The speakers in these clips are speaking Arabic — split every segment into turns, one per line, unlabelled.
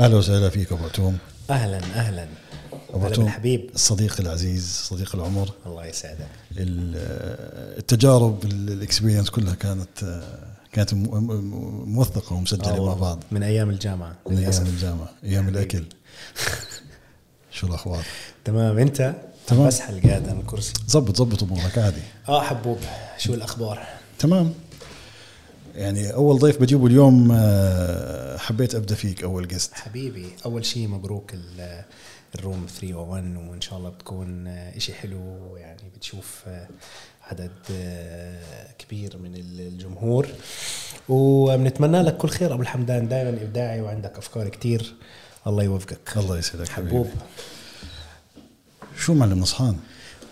أهلا وسهلا فيك أبو عتوم.
أهلا
أهلا.
أبو
عتوم
بالحبيب.
الصديق العزيز صديق العمر.
الله يسعدك.
ال- التجارب ال- الاكسبيرينس كلها كانت كانت موثقة
ومسجلة
مع. بعض.
من أيام الجامعة
من
أيام
الجامعة أيام الأكل. شو الأخبار؟
تمام. أنت؟
تمام.
بسحل قاعد على الكرسي.
زبط زبط أمورك عادي.
آه حبوب. شو الأخبار؟
تمام. يعني أول ضيف بجيبه اليوم آه، حبيت أبدأ فيك أول قست
حبيبي أول شيء مبروك ال- الروم 301 وإن شاء الله بتكون آه، إشي حلو يعني بتشوف آه، عدد كبير من ال- الجمهور. وبنتمنى لك كل خير. أبو الحمدان دائما إبداعي وعندك أفكار كتير. الله يوفقك.
الله يسعدك حبيبي.
حبوب.
شو معلم نصحان؟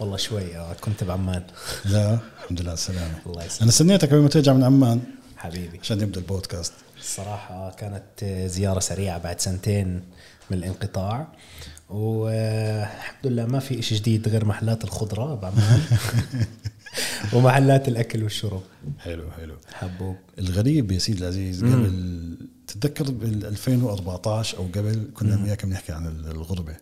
والله شوي كنت بعمان.
لا الحمد لله على السلامه
الله يسلمك.
أنا استنيتك قبل ما ترجع من عمان.
حبيبي.
عشان نبدأ البودكاست.
الصراحة كانت زيارة سريعة بعد سنتين من الانقطاع. والحمد لله ما في إشي جديد غير محلات الخضرة بعمان ومحلات الأكل والشرب.
حلو حلو.
حبوب.
الغريب يا سيدي العزيز قبل تتذكر بال 2014 أو قبل كنا وياك بنحكي عن الغربة.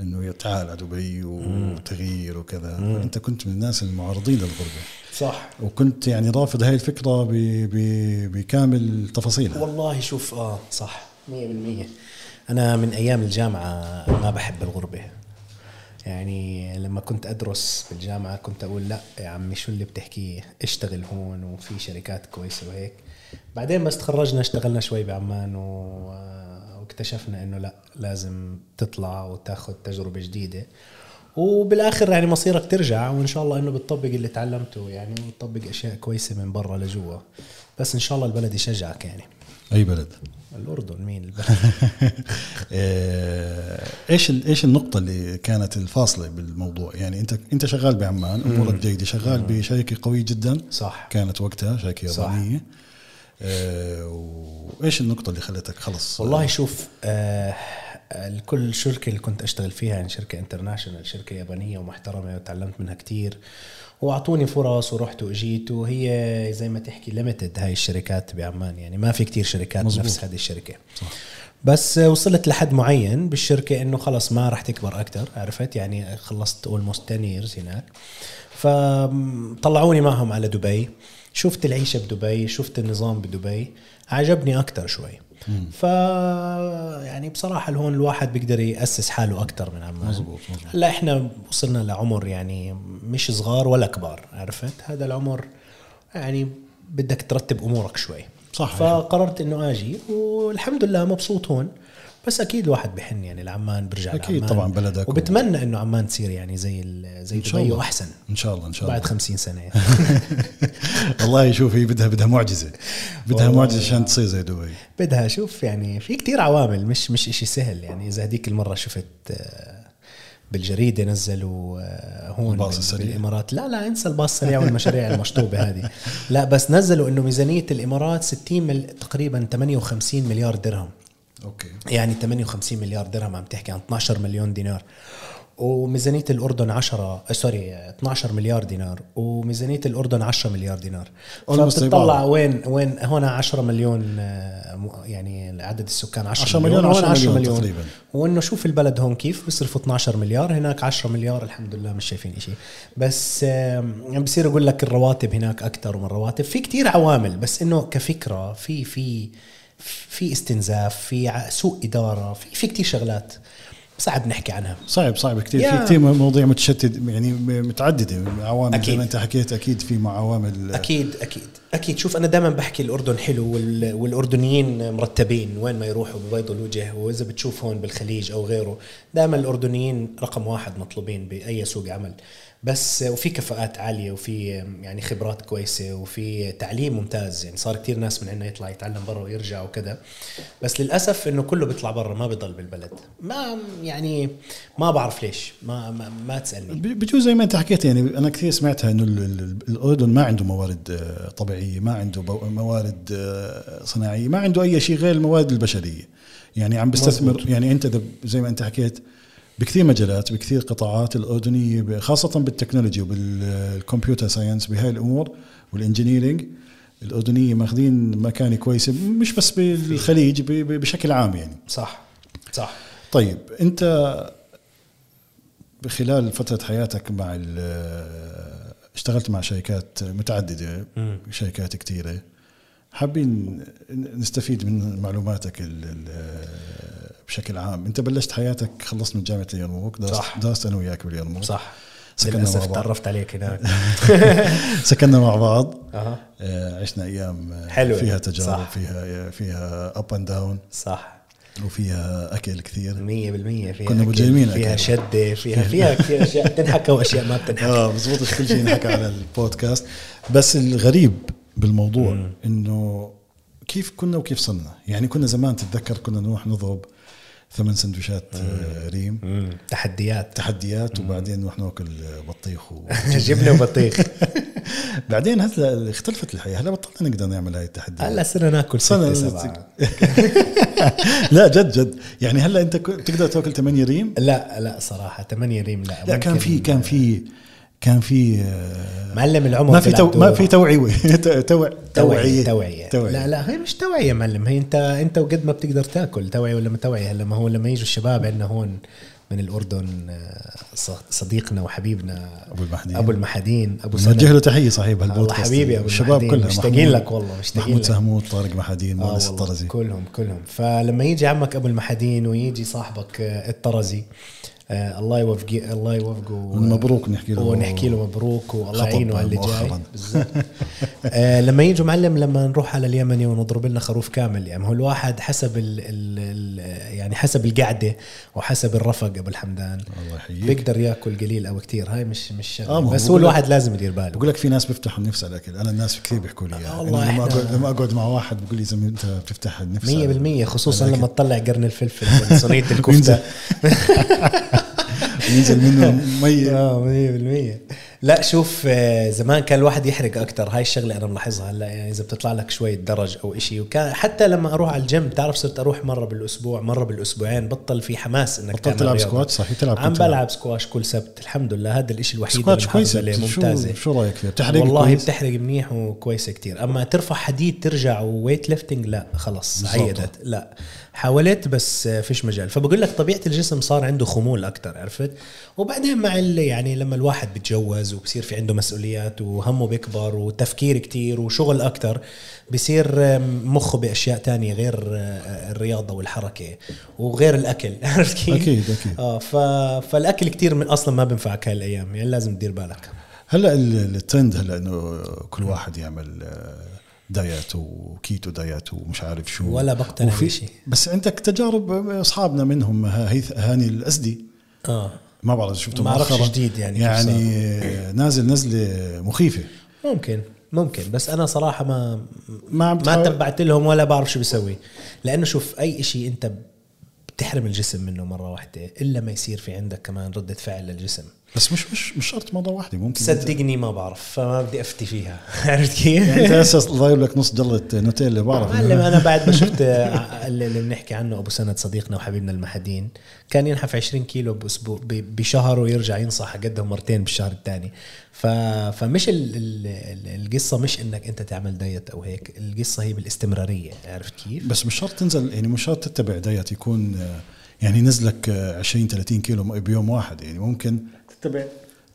إنه تعال على دبي وتغيير وكذا. أنت كنت من الناس المعارضين للغربة.
صح.
وكنت يعني رافض هاي الفكرة ب... ب... بكامل تفاصيلها.
والله شوف آه صح. 100% أنا من أيام الجامعة ما بحب الغربة. يعني لما كنت أدرس بالجامعة كنت أقول لا يا عمي شو اللي بتحكيه اشتغل هون وفي شركات كويسة وهيك. بعدين بس تخرجنا اشتغلنا شوي بعمان و... واكتشفنا إنه لا لازم تطلع وتاخذ تجربة جديدة. وبالآخر يعني مصيرك ترجع وإن شاء الله إنه بتطبق اللي تعلمته يعني وتطبق أشياء كويسة من برا لجوا. بس إن شاء الله البلد يشجعك يعني.
أي بلد؟
الأردن. مين البلد؟
آه، إيش إيش النقطة اللي كانت الفاصلة بالموضوع؟ يعني أنت أنت شغال بعمان أمورك جيدة، شغال بشركة قوية جدا؟
صح.
كانت وقتها شركة
صح.
آه، وايش النقطة اللي خلتك خلص؟
والله شوف آه الكل شركة اللي كنت أشتغل فيها يعني شركة international شركة يابانية ومحترمة وتعلمت منها كتير. وأعطوني فرص ورحت وإجيت وهي زي ما تحكي limited هاي الشركات بعمان يعني ما في كتير شركات
مزبوط.
نفس هذه الشركة.
صح.
بس وصلت لحد معين بالشركة إنه خلص ما راح تكبر أكثر عرفت؟ يعني خلصت almost 10 years هناك. فطلعوني معهم على دبي. شفت العيشة بدبي شفت النظام بدبي عجبني أكثر شوي. ف يعني بصراحة هون الواحد بيقدر يأسس حاله أكثر من عمان.
مزبوط.
هلا إحنا وصلنا لعمر يعني مش صغار ولا كبار عرفت؟ هذا العمر يعني بدك ترتب أمورك شوي.
صح.
فقررت إنه آجي والحمد لله مبسوط هون. بس أكيد الواحد بحن يعني لعمان برجع
أكيد
لعمان.
طبعاً بلدك و-
وبتمنى إنه عمان تصير يعني زي ال- زي دبي وأحسن.
إن شاء الله إن شاء
بعد
الله.
خمسين سنة.
والله شوف هي بدها بدها معجزة. بدها. معجزة عشان تصير زي دبي.
بدها شوف يعني في كتير عوامل مش مش إشي سهل يعني. إذا هذيك المرة شفت آه، بالجريدة نزلوا آه، هون
الباص السريع.
بالإمارات. لا لا انسى الباص السريع والمشاريع المشطوبة هذه. لا بس نزلوا إنه ميزانية الإمارات 60 مل... تقريبا 58 مليار درهم.
أوكي.
يعني 58 مليار درهم عم تحكي عن 12 مليون دينار. وميزانية الأردن 10 آه، sorry 12 مليار دينار. وميزانية الأردن 10 مليار دينار. فبتطلع. وين وين؟ هون 10 مليون آه، يعني عدد السكان 10,
10 مليون،
وهون
10 مليون تقريبا.
وإنه شوف البلد هون كيف بيصرفوا 12 مليار هناك 10 مليار الحمد لله مش شايفين إشي. بس يعني بصير أقول لك الرواتب هناك أكثر من الرواتب. في كتير عوامل بس إنه كفكرة في في في استنزاف في سوء إدارة في في كتير شغلات صعب نحكي عنها.
صعب صعب كثير في. كثير مواضيع متشتت يعني متعددة. عوامل زي
أكيد.
ما أنت حكيت أكيد في عوامل
أكيد أكيد. أكيد. شوف أنا دائما بحكي الأردن حلو وال- والأردنيين مرتبين وين ما يروحوا ببيضوا الوجه. وإذا بتشوف هون بالخليج أو غيره دائما الأردنيين رقم واحد مطلوبين بأي سوق عمل. بس وفي كفاءات عالية وفي يعني خبرات كويسة وفي تعليم ممتاز. يعني صار كتير ناس من عندنا يطلع يتعلم برا ويرجع وكذا. بس للأسف إنه كله بيطلع برا ما بيضل بالبلد. ما يعني ما بعرف ليش. ما ما, ما
تسألني. بجوز زي ما أنت حكيت يعني أنا كثير سمعتها إنه ال- ال- الأردن ما عنده موارد آه، طبيعية ما عنده موارد آه، صناعية ما عنده أي شيء غير الموارد البشرية. يعني عم بيستثمر
مزبوط.
يعني أنت زي ما أنت حكيت بكثير مجالات بكثير قطاعات الأردنية ب- خاصة بال technology وبال computer science بهاي الأمور وال engineering الأردنية ماخذين مكانه كويسه مش بس بالخليج بشكل عام يعني.
صح صح.
طيب أنت خلال فترة حياتك مع ال- اشتغلت مع شركات متعددة
مم.
شركات كثيرة حابين نستفيد من معلوماتك بشكل عام. انت بلشت حياتك خلصت من جامعة اليرموك درست,
صح.
درست أنا وياك باليرموك
صح.
سكننا مع بعض.
تعرفت عليك هناك.
سكننا مع بعض. آه، عشنا أيام آه،
حلوة.
فيها تجارب
صح.
فيها فيها up and down
صح.
وفيها أكل كثير.
100% فيها
كنا مجرمين
فيها
أكل.
شدة فيها فيها كثير أشياء. بتنحكى وأشياء ما بتنحكى.
آه بزبطش كل شيء ينحكى على البودكاست. بس الغريب بالموضوع إنه كيف كنا وكيف صرنا؟ يعني كنا زمان تتذكر كنا نروح نضرب ثمان سندويشات آه، ريم.
تحديات.
تحديات وبعدين نروح ناكل بطيخ و...
جبنة وبطيخ.
بعدين هلا اختلفت الحياة. هلا بطلنا نقدر نعمل هاي التحديات.
هلا صرنا ناكل
صرنا
ستة. سبعة
لا جد جد. يعني هلا انت تقدر تاكل 8 ريم؟
لا لا صراحة 8 ريم لا
لا كان في كان في كان في
معلم العمر
ما في تو ما. في توعية. توع
توعية.
توعية
توعية.
توعية.
لا لا هي مش توعية معلم. هي انت انت وقد ما بتقدر تاكل توعية ولا ما توعية؟ هلا ما هو لما يجوا الشباب عندنا هون من الأردن آه، صديقنا وحبيبنا
أبو المحدين.
أبو المحدين أبو
نوجه
سند.
له تحية صحيح
الله
بهالبودكاست
حبيبي أبو
الشباب كلهم.
مشتاقين لك والله مشتاقين
محمود
لك.
سهمود طارق محدين
آه
مؤنس الطرزي.
كلهم كلهم. فلما يجي عمك أبو المحدين ويجي صاحبك آه، الطرزي آه الله يوفقه الله يوفقه
مبروك نحكي له.
ونحكي له مبروك والله يعينه على اللي جاي. آه لما يجوا معلم لما نروح على اليمني ونضرب لنا خروف كامل يعني هو الواحد حسب ال ال ال يعني حسب القعدة وحسب الرفق أبو الحمدان.
الله يحييك.
بيقدر يأكل قليل أو كثير هاي مش مش شغلة.
آه،
بس هو الواحد لازم يدير باله.
بقول لك في ناس بيفتحوا النفس على الاكل أنا الناس كثير بيحكوا لي
والله
إنه لما اقعد لما أقعد مع واحد بقول لي زلمه أنت بتفتح النفس
مية
على-
بالمية خصوصا
على
لما. تطلع قرن الفلفل من صينية الكفتة.
ينزل. ينزل منه مي
اه مية بالمية 100% لا شوف آه، زمان كان الواحد يحرق أكثر هاي الشغلة أنا ملاحظها. هلا يعني إذا بتطلع لك شوية درج أو إشي وكان حتى لما أروح على الجيم تعرف صرت أروح مرة بالأسبوع مرة بالأسبوعين. بطل في حماس إنك
بطلت تلعب. سكواش؟ صحيح تلعب
عم. بلعب سكواش كل سبت. الحمد لله. هذا الإشي الوحيد
سكواتش كويسة؟
عليه.
شو
ممتازه
شو رأيك فيها؟ بتحرق
والله
كويس؟
بتحرق منيح وكويسة كتير. أما ترفع حديد ترجع وويت ليفتنج لا خلص. عيدت. لا حاولت بس فيش مجال. فبقول لك طبيعة الجسم صار عنده خمول أكثر عرفت؟ وبعدين مع يعني لما الواحد بتجوز وبصير في عنده مسؤوليات وهمه بيكبر وتفكير كتير وشغل أكثر بصير مخه بأشياء تانية غير الرياضة والحركة وغير الأكل. عرفت كيف؟
أكيد أكيد.
آه ف... فالأكل كتير من أصلا ما بينفعك هالايام يعني لازم تدير بالك.
هلأ ال- الترند هلأ إنه كل واحد يعمل آه، diet و keto diet ومش عارف شو.
ولا بقتنع بشيء.
بس عندك تجارب أصحابنا منهم هاني الاسدي
آه.
ما بعرف شفته
ما
مؤخراً.
جديد يعني
يعني نازل نزلة مخيفة.
ممكن ممكن. بس أنا صراحة ما
ما
ما تبعت لهم ولا بعرف شو بيسوي لأنه شوف أي شيء أنت بتحرم الجسم منه مرة واحدة إلا ما يصير في عندك كمان ردة فعل للجسم.
بس مش مش مش شرط مره واحدة ممكن
صدقني ما بعرف فما بدي أفتي فيها عرفت كيف؟
يعني أنت هسه ضايب لك نص جلة نوتيلا بعرف
معلم أنا بعد ما شفت اللي بنحكي عنه أبو سند صديقنا وحبيبنا المحدين كان ينحف 20 كيلو بأسبوع بشهر ويرجع ينصح قدهم مرتين بالشهر الثاني. فمش ال... ال... ال- القصة مش إنك أنت تعمل دايت أو هيك القصة هي بالاستمرارية عرفت كيف
بس مش شرط تنزل يعني مش شرط تتبع دايت يكون يعني نزلك آه، 20 30 كيلو بيوم واحد يعني ممكن تتبع.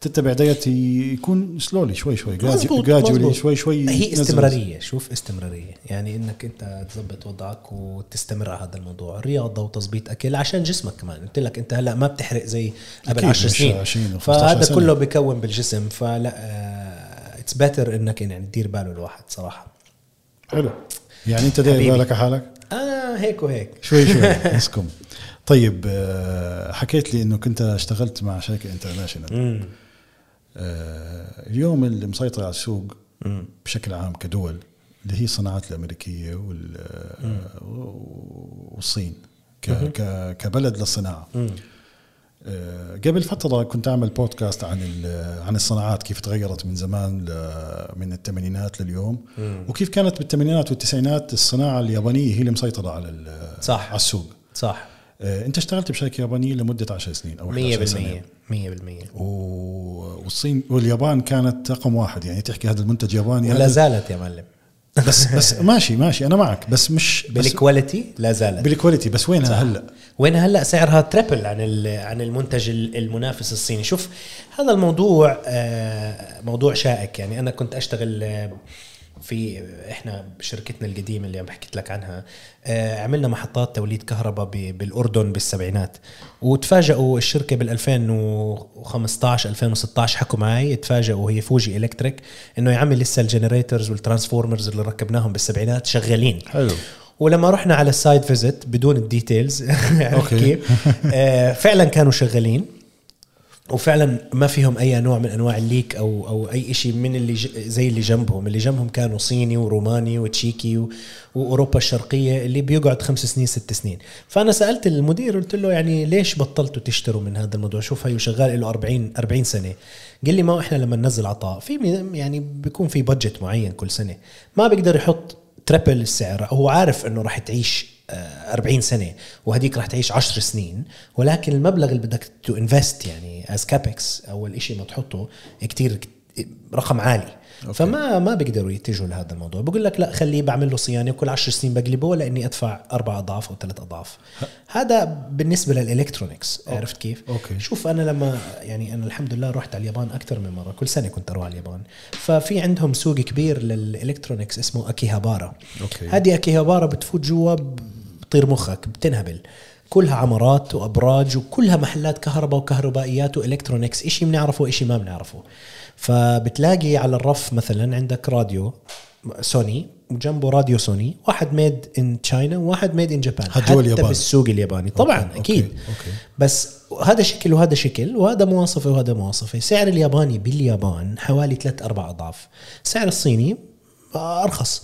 تتبع diet يكون slowly شوي شوي
gradually.
شوي شوي
هي
نزل.
استمرارية شوف استمرارية. يعني إنك أنت تظبط وضعك وتستمر على هذا الموضوع. رياضه وتظبيط أكل عشان جسمك كمان. قلت لك أنت هلأ ما بتحرق زي قبل
أكيد،
10
مش
سنين.
20 و 15
فهذا
سنة.
كله بكون بالجسم. فلا it's better إنك يعني تدير باله الواحد صراحة.
حلو. يعني أنت داير. بالك على حالك؟
آه هيك وهيك.
شوي شوي. اسكم. طيب آه، حكيت لي إنه كنت اشتغلت مع شركة انترناشونال آه، اليوم اللي مسيطر على السوق بشكل عام كدول اللي هي الصناعات الأمريكية وال- والصين كبلد للصناعة. آه، قبل فترة كنت أعمل بودكاست عن عن الصناعات كيف تغيرت من زمان من الثمانينات لليوم. وكيف كانت بالثمانينات والتسعينات الصناعة اليابانية هي اللي مسيطرة على
صح.
على السوق.
صح.
آه، انت اشتغلت بشركة يابانية لمدة 10 سنين أو
100%
11 سنه
100%
و- والصين واليابان كانت رقم واحد. يعني تحكي هذا المنتج ياباني
ولا زالت يا معلم.
بس بس ماشي ماشي أنا معك. بس مش بس
بال quality لا زالت.
بال quality بس وينها هلأ؟
وين هلأ؟ سعرها triple عن عن المنتج ال- المنافس الصيني. شوف هذا الموضوع آه، موضوع شائك. يعني أنا كنت أشتغل آه، في إحنا بشركتنا القديمة اللي عم حكيت لك عنها آه، عملنا محطات توليد كهرباء بالأردن بالسبعينات وتفاجئوا الشركة بال 2015 2016 حكوا معي تفاجئوا هي Fuji Electric إنه يا عمي لسه ال generators وال transformers اللي ركبناهم بالسبعينات شغالين
حلو
ولما رحنا على ال site visit بدون ال
details.
كيف؟ آه، فعلا كانوا شغالين وفعلا ما فيهم أي نوع من أنواع الليك أو أو أي شيء من اللي ج- زي اللي جنبهم. اللي جنبهم كانوا صيني وروماني وتشيكي و- وأوروبا الشرقية اللي بيقعد خمس سنين ست سنين. فأنا سألت المدير قلت له يعني ليش بطلتوا تشتروا من هذا الموضوع؟ شوف هيو شغال له 40 40 سنة. قال لي ما إحنا لما ننزل عطاء. في يعني بيكون في بادجت معين كل سنة. ما بيقدر يحط triple السعر. هو عارف إنه راح تعيش 40 سنة وهديك راح تعيش 10 سنين ولكن المبلغ اللي بدك to invest يعني as CAPEX أول شيء ما تحطه كتير رقم عالي. أوكي. فما ما بيقدروا يتجهوا لهذا الموضوع. بقول لك لا خليه بعمل له صيانة وكل 10 سنين بقلبه لإني أدفع أربع أضعاف أو ثلاث أضعاف. هذا بالنسبة لل electronics عرفت كيف؟
أوكي.
شوف أنا لما يعني أنا الحمد لله رحت على اليابان أكثر من مرة كل سنة كنت أروح على اليابان. ففي عندهم سوق كبير لل electronics اسمه أكيهابارا.
okay.
هذه أكيهابارا بتفوت جوا بطير مخك بتنهبل. كلها عمارات وأبراج وكلها محلات كهرباء وكهربائيات و electronics شيء بنعرفه شيء ما بنعرفه. فبتلاقي على الرف مثلا عندك راديو سوني وجنبه راديو سوني واحد made in China وواحد made in Japan
هاد جوا اليابان.
بالسوق الياباني. طبعا
okay،
أكيد.
okay.
بس هذا شكل وهذا شكل وهذا مواصفة وهذا مواصفة. سعر الياباني باليابان حوالي ثلاث أربع أضعاف. سعر الصيني ارخص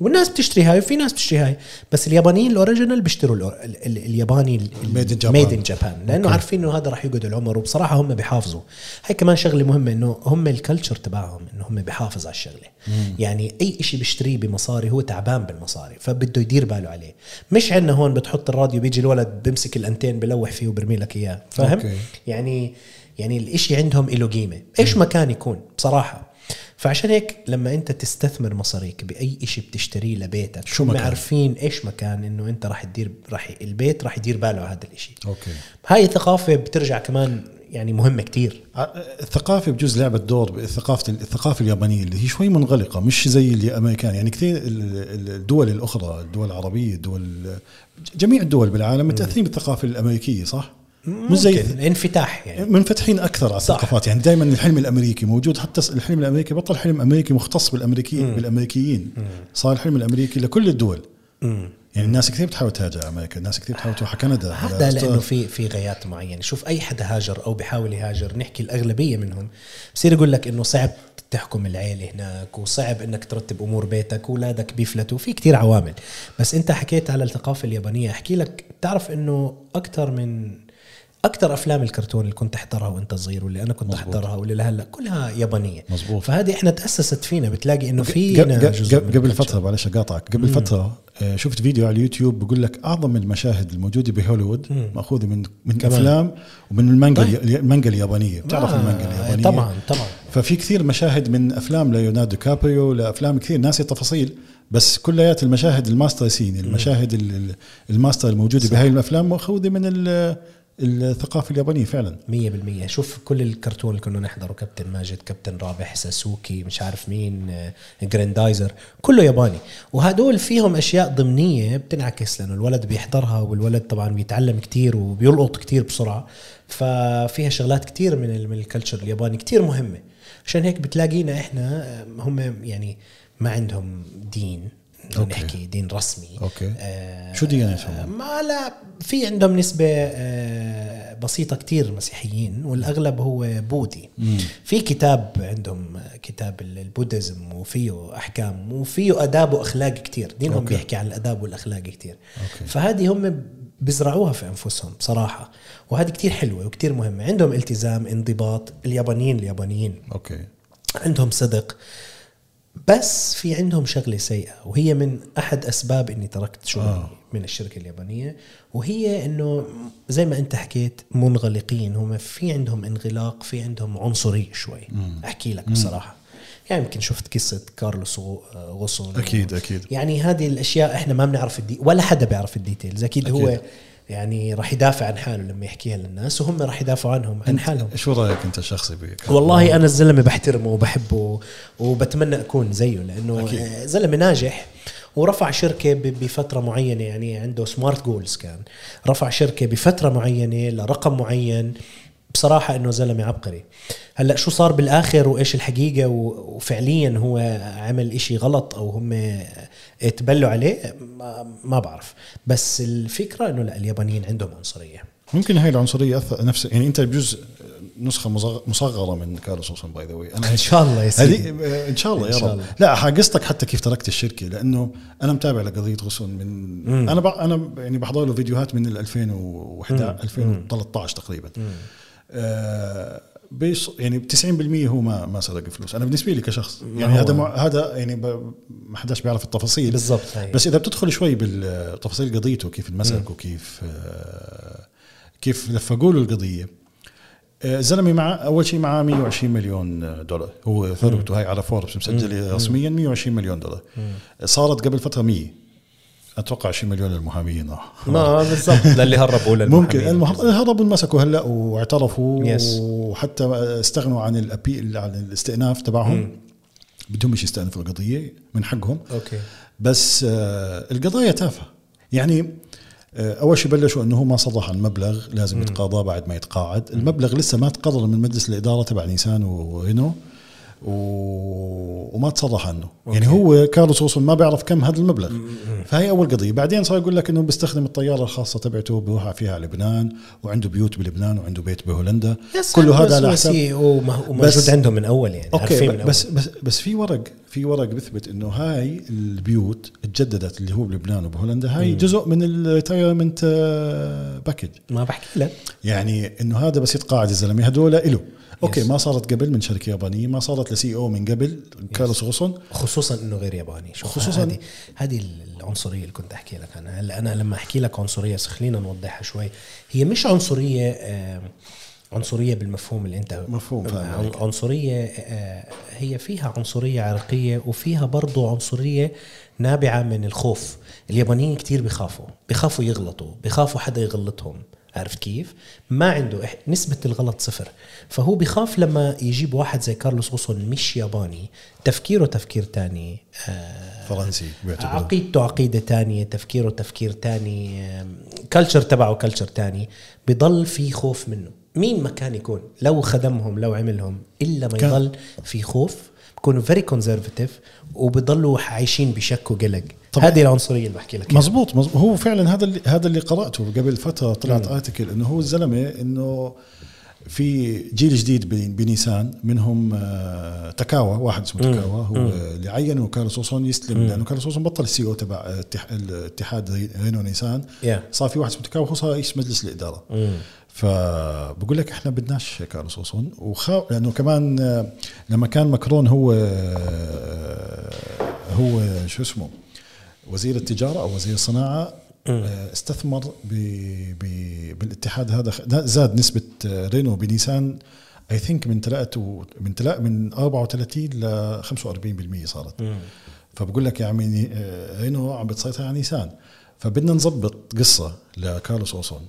والناس بتشتري هاي وفي ناس بتشتري هاي. بس اليابانيين ال original بيشتروا الأور- ال- ال- الياباني
Made in Japan.
made in Japan لأنه عارفين إنه هذا راح يقعد العمر وبصراحة هم بيحافظوا. هاي كمان شغلة مهمة إنه هم ال culture تبعهم إنه هم بيحافظ على الشغلة. يعني أي شيء بيشتريه بمصاري هو تعبان بالمصاري فبده يدير باله عليه. مش عندنا هون بتحط الراديو بيجي الولد بيمسك الأنتين بلوح فيه وبرمي لك إياه. فاهم. يعني يعني الإشي عندهم له قيمة. إيش ما كان يكون؟ بصراحة. فعشان هيك لما انت تستثمر مصاريك بأي شيء بتشتريه لبيتك
شو مكان؟
عارفين إيش مكان إنه انت راح تدير راح البيت راح يدير باله على هذا الإشي.
أوكي.
هاي ثقافه بترجع كمان يعني مهمة كتير.
الثقافة بجوز لعبت دور ثقافة الثقافة اليابانية اللي هي شوي منغلقة مش زي الأمريكان. يعني كثير ال- ال- الدول الأخرى الدول العربية الدول جميع الدول بالعالم متأثرين بالثقافة الأمريكية صح؟ مش زي
ممكن. انفتاح يعني.
منفتحين أكثر على. الثقافات. يعني دائما الحلم الأمريكي موجود حتى الحلم الأمريكي بطل حلم أمريكي مختص بالامريكي بالأمريكيين. صار الحلم الأمريكي لكل الدول. يعني الناس كثير بتحاول تهاجر على أمريكا الناس كثير بتحاول تروح على كندا.
هذا. لأنه في في غايات معينة. شوف أي حدا هاجر أو بيحاول يهاجر نحكي الأغلبية منهم بصير يقول لك إنه صعب تحكم العيلة هناك وصعب إنك ترتب أمور بيتك اولادك بيفلتوا. في كتير عوامل. بس أنت حكيت على الثقافه اليابانية. أحكي لك تعرف إنه أكثر من أكثر أفلام الكرتون اللي كنت أحضرها وأنت صغير واللي أنا كنت
مزبوط.
أحضرها واللي لهلأ كلها يابانية
مزبوط.
فهذه إحنا تأسست فينا بتلاقي إنه من
قبل. فترة معلش أقاطعك قبل فترة آه، شفت فيديو على اليوتيوب بقول لك أعظم المشاهد الموجودة بهوليوود مأخوذة من من
كمان.
أفلام ومن المانجا
طيب.
المانجا اليابانية بتعرف
آه،
المانجا اليابانية
طبعا طبعا
ففي كثير مشاهد من أفلام ليوناردو ديكابريو لأفلام كثير ناسي التفاصيل بس كليات المشاهد ال master scene المشاهد ال- ال- الماستر الموجودة بهاي الأفلام مأخوذة من الثقافة اليابانية فعلا.
مية بالمية. شوف كل الكرتون اللي كنا نحضره كابتن ماجد كابتن رابح ساسوكي مش عارف مين آه، جراندايزر كله ياباني. وهدول فيهم أشياء ضمنية بتنعكس لأنه الولد بيحضرها والولد طبعا بيتعلم كتير وبيلقط كتير بسرعة. ففيها شغلات كتير من من ال culture الياباني كتير مهمة. عشان هيك بتلاقينا إحنا آه، هم يعني ما عندهم دين.
okay.
نحكي دين رسمي
okay.
آه
شو ديانتهم؟
ما لا في عندهم نسبة آه، بسيطة كتير مسيحيين والأغلب هو بوذي في كتاب عندهم كتاب ال Buddhism وفيه أحكام وفيه آداب وأخلاق كتير دينهم
okay.
بيحكي عن الآداب والأخلاق كتير
okay.
فهذه هم بيزرعوها في أنفسهم بصراحة وهذه كتير حلوة وكتير مهمة عندهم التزام انضباط اليابانيين اليابانيين
okay
عندهم صدق بس في عندهم شغلة سيئة وهي من أحد أسباب إني تركت شغلي
آه.
من الشركة اليابانية وهي إنه زي ما أنت حكيت منغلقين هم في عندهم انغلاق في عندهم عنصريه شوي. أحكي لك بصراحة. يعني يمكن شفت قصة كارلوس غصن
أكيد أكيد.
يعني هذه الأشياء إحنا ما بنعرف ال de- ولا حدا بيعرف ال details.
أكيد, أكيد.
هو يعني راح يدافع عن حاله لما يحكيها للناس وهم راح يدافعوا عنهم عن حالهم.
شو رأيك أنت الشخصي بك
والله أنا الزلمة بحترمه وبحبه وبتمنى أكون زيه لأنه
أكيد.
زلمة ناجح ورفع شركة بفترة معينة يعني عنده سمارت جولز كان. رفع شركة بفترة معينة لرقم معين. بصراحة إنه زلمة عبقري. هلأ شو صار بالآخر وإيش الحقيقة؟ و- وفعليا هو عمل إشي غلط أو هم تبلوا عليه؟ ما, ما بعرف. بس الفكرة إنه لأ اليابانيين عندهم عنصرية.
ممكن هاي العنصرية اثر نفس يعني أنت بجزء نسخة مصغ- مصغرة من كارلوس غصن by the way أنا
إن شاء الله يا سيدي.
إن شاء الله يا رب.
الله.
لا قصتك حتى كيف تركت الشركة لأنه أنا متابع لقضية غصن من
مم.
أنا. أنا يعني بحضر له فيديوهات من ال 2011 2013 تقريبا. آه بيص يعني ب 90% هو ما ما سرق فلوس. أنا بالنسبة لي كشخص يعني هذا. هذا يعني ب... ما حداش بيعرف التفاصيل.
بالضبط.
بس إذا بتدخل شوي بالتفاصيل قضيته كيف انمسك وكيف آه، كيف لفقوا له القضية. آه، الزلمه مع أول شيء معاه 120 مليون دولار. هو ثروته هاي على فوربس مسجلة رسميا 120 مليون دولار. صارت قبل فترة 100 أتوقع 20 مليون للمحامين راح
ما بالضبط. للي هربوا للمحامين
ممكن. المحط... هربوا انمسكوا هلا واعترفوا
Yes.
وحتى استغنوا عن الابي عن الاستئناف تبعهم. بدهم يستأنفوا القضية من حقهم.
أوكي.
بس آه، القضايا تافهة. يعني آه، أول شيء بلشوا إنه هو ما صرح عن مبلغ لازم يتقاضى بعد ما يتقاعد. المبلغ لسه ما تقرر من مجلس الإدارة تبع نيسان ورينو و... وما تصرح عنه. يعني هو كارلوس وصل ما بيعرف كم هذا المبلغ. فهي أول قضية. بعدين صار يقول لك إنه بيستخدم الطيارة الخاصة تبعته بيروح فيها على لبنان وعنده بيوت بلبنان وعنده بيت بهولندا. كله هذا على حساب
وموجود
بس-
عندهم من أول يعني عارفين
okay
من
بس
أول.
بس بس في ورق في ورق بيثبت إنه هاي البيوت تجددت اللي هو بلبنان وبهولندا. هاي جزء من ال retirement package
ما بحكي لك
يعني إنه هذا بس يتقاعد الزلمة. هدول له
okay.
ما صارت قبل من شركة يابانية ما صارت ل CEO من قبل كارلوس غصن
خصوصا إنه غير ياباني. شوف
خصوصاً-
هذه هذه العنصرية اللي كنت أحكي لك عنها. هلا أنا لما أحكي لك عنصرية بس خلينا نوضحها شوي. هي مش عنصرية آه، عنصرية بالمفهوم اللي أنت
مفهوم، فاهم
عن-
عليك.
عنصرية آه، هي فيها عنصرية عرقية وفيها برضو عنصرية نابعة من الخوف. اليابانيين كتير بيخافوا بيخافوا يغلطوا بيخافوا حدا يغلطهم. عرفت كيف؟ ما عنده إح- نسبة الغلط صفر. فهو بيخاف لما يجيب واحد زي كارلوس غوسون مش ياباني تفكيره تفكير تاني آه،
فرنسي بيعتبر.
عقيدته عقيدة تانية تفكيره تفكير تاني culture تبعه culture تاني بضل في خوف منه. مين ما كان يكون لو خدمهم لو عملهم إلا ما يضل في خوف بكونوا very conservative وبضلوا عايشين بشك وقلق. هذه العنصرية اللي بحكي لك.
مزبوط, مزبوط هو فعلا هذا اللي هذا اللي قرأته قبل فترة طلعت article إنه هو الزلمة إنه في جيل جديد بن- بنيسان منهم آه، تكاوا واحد اسمه تكاوا هو اللي عينه كارلوس غصن يستلم لأنه كارلوس غصن بطل ال CEO تبع اتح- الاتحاد ري- رينو نيسان
Yeah.
صار في واحد اسمه تكاوا هو صار رئيس مجلس الإدارة
مم.
فبقول لك إحنا بدناش كارلوس غصن وخا لأنه كمان آه، لما كان ماكرون هو آه، هو شو اسمه وزير التجارة أو وزير الصناعه آه، استثمر ب ب بالاتحاد هذا زاد نسبة آه، رينو بنيسان I think من تلاقته من تلاق من 34 ل 45% صارت. فبقول لك يا عمي آه، رينو عم بتسيطر على نيسان فبدنا نظبط قصة لكارلوس غصن.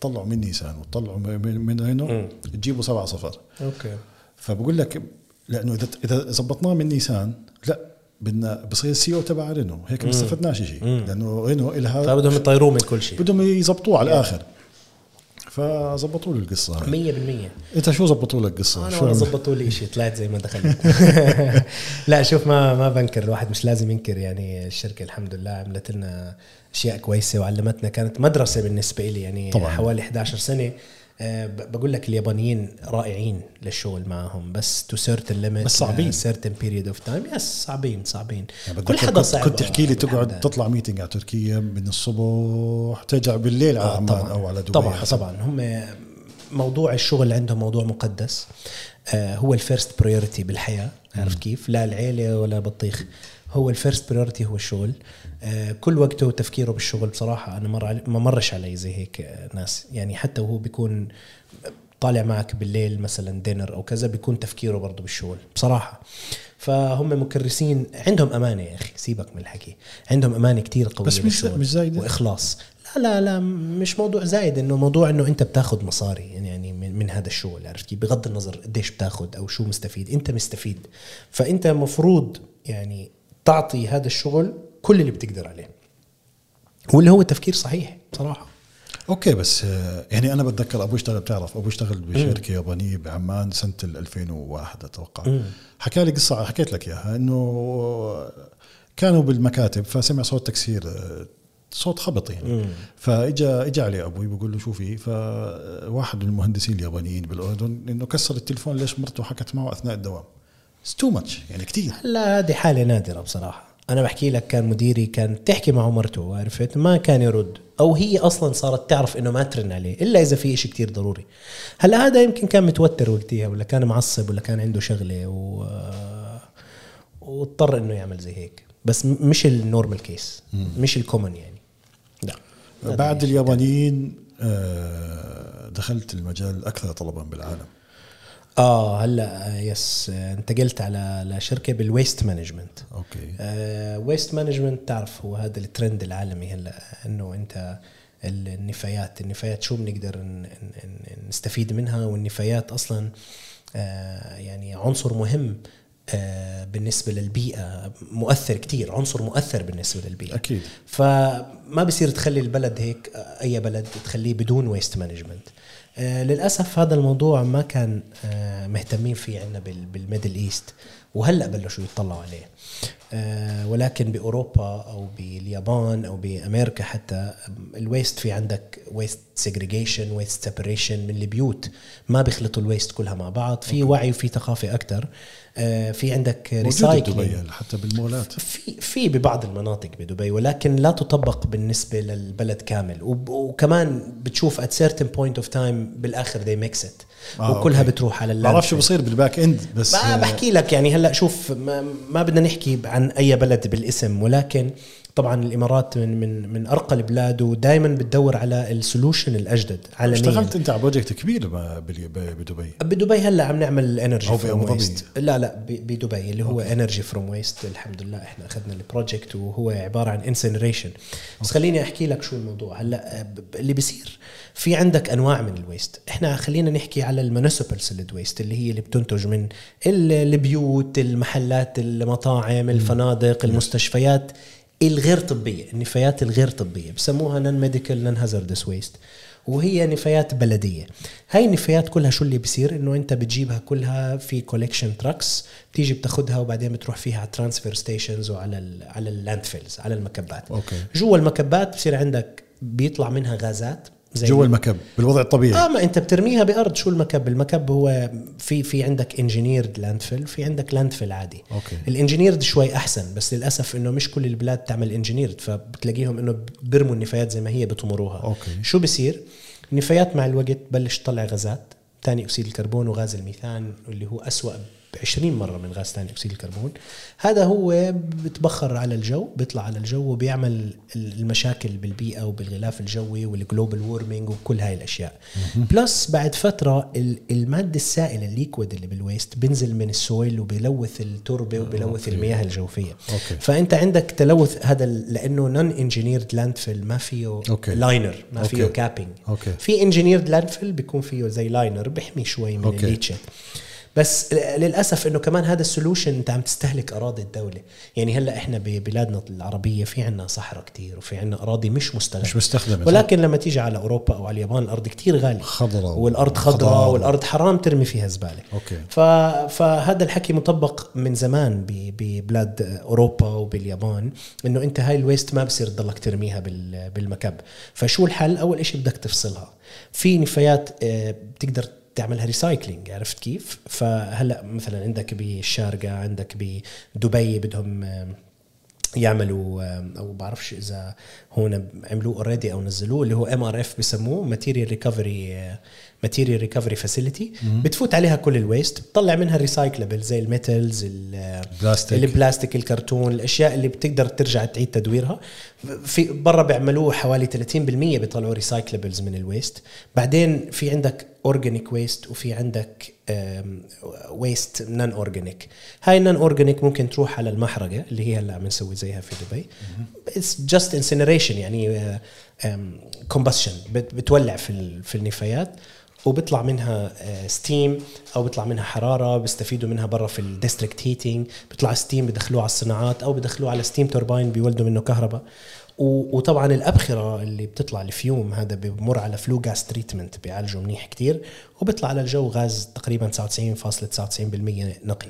تطلعوا من نيسان وتطلعوا من من رينو تجيبوا 7 صفر.
okay.
فبقول لك لأنه اذا إذا زبطناه من نيسان لا بدنا بصير ال CEO تبع رينو هيك ما استفدناش شيء. لأنه رينو لها
فبدهم يطيروه من كل شيء.
بدهم يزبطوه على الآخر. فزبطوا له القصة هاي.
100%
إنت شو زبطوا لك القصة؟
أنا
عمل-
زبطوا لي شيء طلعت زي ما دخلت لا شوف ما ما بنكر. الواحد مش لازم ينكر يعني الشركة الحمد لله عملت لنا أشياء كويسة وعلمتنا كانت مدرسة بالنسبة لي يعني
طبعاً.
حوالي 11 سنة. آه، بقول لك اليابانيين رائعين للشغل معهم بس to certain limit
بس صعبين.
certain period of time yes صعبين صعبين.
يعني
كل حدا صعب.
كنت تحكي لي تقعد. تطلع meeting على تركيا من الصبح ترجع بالليل على
آه،
عمان أو على دبي.
طبعا
حسب.
طبعا. هم موضوع الشغل عندهم موضوع مقدس. آه هو ال first priority بالحياة. عرفت كيف؟ لا العيلة ولا بطيخ هو ال first priority هو الشغل. آه كل وقته وتفكيره بالشغل بصراحة أنا مر علي ما مرش علي زي هيك آه، ناس. يعني حتى وهو بيكون طالع معك بالليل مثلا dinner أو كذا بيكون تفكيره برضه بالشغل بصراحة. فهم مكرسين عندهم أمانة يا أخي سيبك من الحكي. عندهم أمانة كتير قوية
بس مش مش زايدة؟
وإخلاص. لا لا لا مش موضوع زايد إنه موضوع إنه أنت بتاخذ مصاري يعني, يعني من, من هذا الشغل عرفت كيف؟ بغض النظر قديش بتاخذ أو شو مستفيد. أنت مستفيد. فأنت مفروض يعني تعطي هذا الشغل كل اللي بتقدر عليه. واللي هو تفكير صحيح بصراحة.
أوكي بس آه، يعني أنا بتذكر أبوي اشتغل بتعرف أبوي اشتغل بشركة يابانية بعمان سنة ال 2001 أتوقع. حكى لي قصة حكيت لك إياها إنه كانوا بالمكاتب فسمع صوت تكسير آه، صوت خبط يعني فإجا اجى عليه أبوي بقول له شو في فواحد من المهندسين اليابانيين بالأردن إنه كسر التليفون ليش مرته حكت معه أثناء الدوام. too much يعني كثير
لا هذه حالة نادرة بصراحة. أنا بحكي لك كان مديري كان تحكي مع مرته عرفت؟ ما كان يرد. أو هي أصلا صارت تعرف إنه ما ترن عليه إلا إذا في إشي كتير ضروري. هلأ هذا يمكن كان متوتر وقتها ولا كان معصب ولا كان عنده شغلة و واضطر إنه يعمل زي هيك. بس مش ال normal case مش ال common يعني. لا.
بعد اليابانيين آه، دخلت المجال الاكثر طلبا بالعالم.
آه هلا آه، yes آه، انتقلت على لشركة بال waste
management
okay. waste management تعرف هو هذا الترند العالمي هلا إنه أنت النفايات النفايات شو بنقدر نستفيد منها؟ والنفايات أصلا آه، يعني عنصر مهم آه، بالنسبة للبيئة. مؤثر كتير عنصر مؤثر بالنسبة للبيئة.
أكيد.
فما بصير تخلي البلد هيك أي بلد تخليه بدون waste management للأسف هذا الموضوع ما كان آه، مهتمين فيه عندنا بال Middle East وهلأ بلشوا يطلعوا عليه. آه، ولكن بأوروبا أو باليابان أو بأمريكا حتى ال waste في عندك waste segregation waste separation من البيوت. ما بيخلطوا ال waste كلها مع بعض. في وعي وفي ثقافة أكثر في عندك recycling
بدبي حتى بالمولات.
في في ببعض المناطق بدبي ولكن لا تطبق بالنسبة للبلد كامل. وكمان بتشوف at certain point of time بالآخر they mix it.
آه،
وكلها
okay.
بتروح على
ما بعرف شو. بصير بال back end
بس
آه،
بحكي لك يعني هلا شوف ما, ما بدنا نحكي عن أي بلد بالاسم ولكن طبعا الإمارات من من من أرقى البلاد ودائما بتدور على ال solution الأجدد. عالميا
اشتغلت أنت على project كبير بدبي؟
بدبي هلأ عم نعمل energy
from.
waste لا لا بدبي اللي هو energy from waste الحمد لله إحنا أخذنا ال project وهو عبارة عن incineration بس خليني أحكي لك شو الموضوع. هلأ اللي بيصير في عندك أنواع من ال waste إحنا خلينا نحكي على ال municipal solid waste اللي هي اللي بتنتج من ال- البيوت المحلات المطاعم الفنادق المستشفيات. الغير طبية النفايات الغير طبية بسموها non medical non hazardous waste وهي نفايات بلدية. هاي النفايات كلها شو اللي بيصير إنه أنت بتجيبها كلها في collection trucks بتيجي بتاخدها وبعدين بتروح فيها على transfer stations وعلى ال على ال landfills على المكبات.
okay.
جوا المكبات بصير عندك بيطلع منها غازات. زي
جوا المكب بالوضع الطبيعي.
آه ما أنت بترميها بأرض شو المكب؟ المكب هو في في عندك engineered landfill في عندك landfill عادي.
okay.
ال engineered شوي أحسن بس للأسف إنه مش كل البلاد تعمل engineered فبتلاقيهم إنه بيرموا النفايات زي ما هي بطمروها.
okay.
شو بصير النفايات مع الوقت بلش تطلع غازات ثاني أكسيد الكربون وغاز الميثان اللي هو أسوأ ب 20 مرة من غاز ثاني أكسيد الكربون هذا هو بتبخر على الجو بيطلع على الجو وبيعمل المشاكل بالبيئة وبالغلاف الجوي وال global warming وكل هاي الأشياء plus بعد فترة ال- المادة السائلة ال liquid اللي بال waste بينزل من ال soil وبيلوث التربة وبيلوث المياه الجوفية
okay.
فأنت عندك تلوث هذا لأنه non engineered landfill ما فيه
okay.
liner ما فيه
okay.
capping
okay.
في engineered landfill بيكون فيه زي liner بيحمي شوي من
okay.
ال leachate بس للأسف إنه كمان هذا ال solution إنت عم تستهلك أراضي الدولة. يعني هلأ إحنا ببلادنا العربية في عنا صحراء كتير وفي عنا أراضي مش مستغله
مش مستخدمة،
ولكن لما تيجي على أوروبا أو على اليابان الأرض كتير غالية.
خضراء
والأرض خضراء. والأرض حرام ترمي فيها زبالة.
okay.
ف... فهذا الحكي مطبق من زمان ب... ببلاد أوروبا وباليابان إنه إنت هاي ال waste ما بصير تضلك ترميها بال... بالمكب. فشو الحل؟ أول إشي بدك تفصلها. في نفايات آه، بتقدر تعملها recycling عرفت كيف؟ فهلا مثلا عندك بالشارقة عندك بدبي بدهم آه، يعملوا آه، أو بعرفش إذا هون عملوه already أو نزلوه اللي هو MRF بسموه material recovery material recovery facility بتفوت عليها كل ال waste بتطلع منها ال recyclable زي ال metals
بلاستيك.
البلاستيك الكرتون الأشياء اللي بتقدر ترجع تعيد تدويرها. في برا بيعملوه حوالي 30% بيطلعوا recyclables من ال waste بعدين في عندك organic waste وفي عندك waste non organic هاي ال non organic ممكن تروح على المحرقة اللي هي هلأ عم نسوي زيها في دبي. it's just incineration يعني combustion بتولع في في النفايات. وبيطلع منها steam أو بيطلع منها حرارة بيستفيدوا منها برا في ال district heating بيطلع steam بدخلوه على الصناعات أو بدخلوه على steam turbine بيولدوا منه كهرباء. وطبعا الأبخرة اللي بتطلع ال fume هذا بمر على flue gas treatment بيعالجه منيح كتير. وبيطلع على الجو غاز تقريبا 99.99% نقي.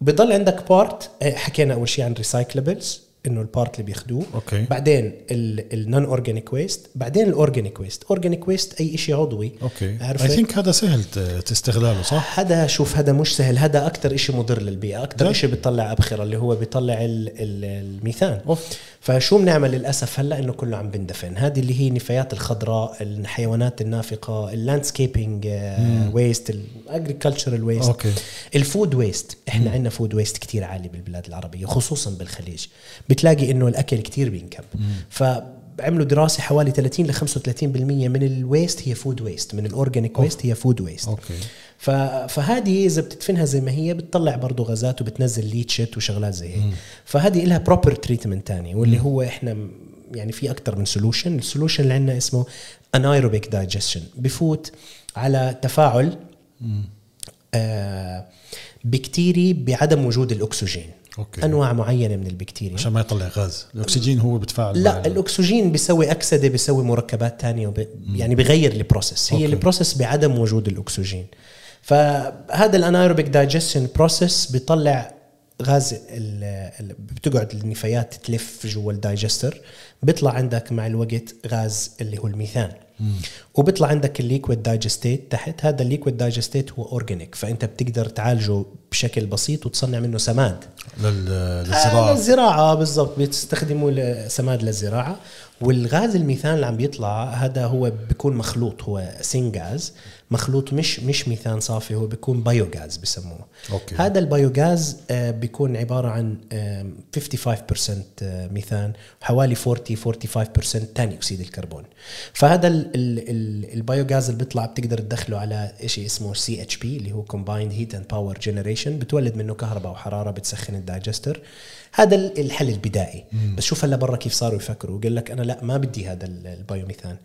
بضل عندك part حكينا أول شيء عن recyclables إنه ال part اللي بياخذوه
okay.
بعدين ال non-organic waste بعدين ال organic waste organic waste أي شيء عضوي
okay
I؟
think هذا سهل تستغلاله صح؟
هذا شوف هذا مش سهل هذا أكثر شيء مضر للبيئة
أكثر؟
شيء بيطلع أبخرة اللي هو بيطلع ال- ال- الميثان
أوف.
فشو بنعمل للأسف هلأ إنه كله عم بندفن؟ هذه اللي هي النفايات الخضراء الحيوانات النافقة ال landscaping waste ال
agricultural
waste okay. ال food waste إحنا عندنا food waste كتير عالي بالبلاد العربية خصوصا بالخليج. بتلاقي إنه الأكل كتير بينكب. فعملوا دراسة حوالي 30 ل 35% من ال waste هي food waste من ال organic waste هي food waste
okay.
ف... فهذه إذا بتدفنها زي ما هي بتطلع برضه غازات وبتنزل leachate وشغلات زي هيك. فهذه لها proper treatment تاني واللي هو إحنا يعني في أكثر من solution ال solution اللي عندنا اسمه anaerobic digestion بفوت على تفاعل آه بكتيري بعدم وجود الأكسجين.
okay.
أنواع معينة من البكتيريا.
عشان ما يطلع غاز. الأكسجين هو بتفاعل
لا الأكسجين بيسوي أكسدة بيسوي مركبات تانية وب... يعني بيغير ال process. هي
okay.
ال process بعدم وجود الأكسجين. فهذا ال anaerobic digestion process بيطلع غاز بتقعد النفايات تلف جوا ال digester بيطلع عندك مع الوقت غاز اللي هو الميثان. وبيطلع عندك ال liquid digestate تحت هذا ال liquid digestate هو organic فأنت بتقدر تعالجه بشكل بسيط وتصنع منه سماد.
لل-
آه، للزراعة بالضبط. بتستخدموا ل- سماد للزراعة. والغاز الميثان اللي عم بيطلع هذا هو بيكون مخلوط هو syngas مخلوط مش مش ميثان صافي هو بيكون biogas بسموه.
okay.
هذا ال biogas آه، بيكون عبارة عن آم، 55% آه، ميثان وحوالي 40 45% ثاني أكسيد الكربون. فهذا ال- ال- ال- biogas اللي بيطلع بتقدر تدخله على شيء اسمه CHP اللي هو combined heat and power generation بتولد منه كهرباء وحرارة بتسخن ال digester. هذا ال- الحل البدائي. بس شوف هلا برا كيف صاروا يفكروا. قال لك أنا لا ما بدي هذا ال- biomethane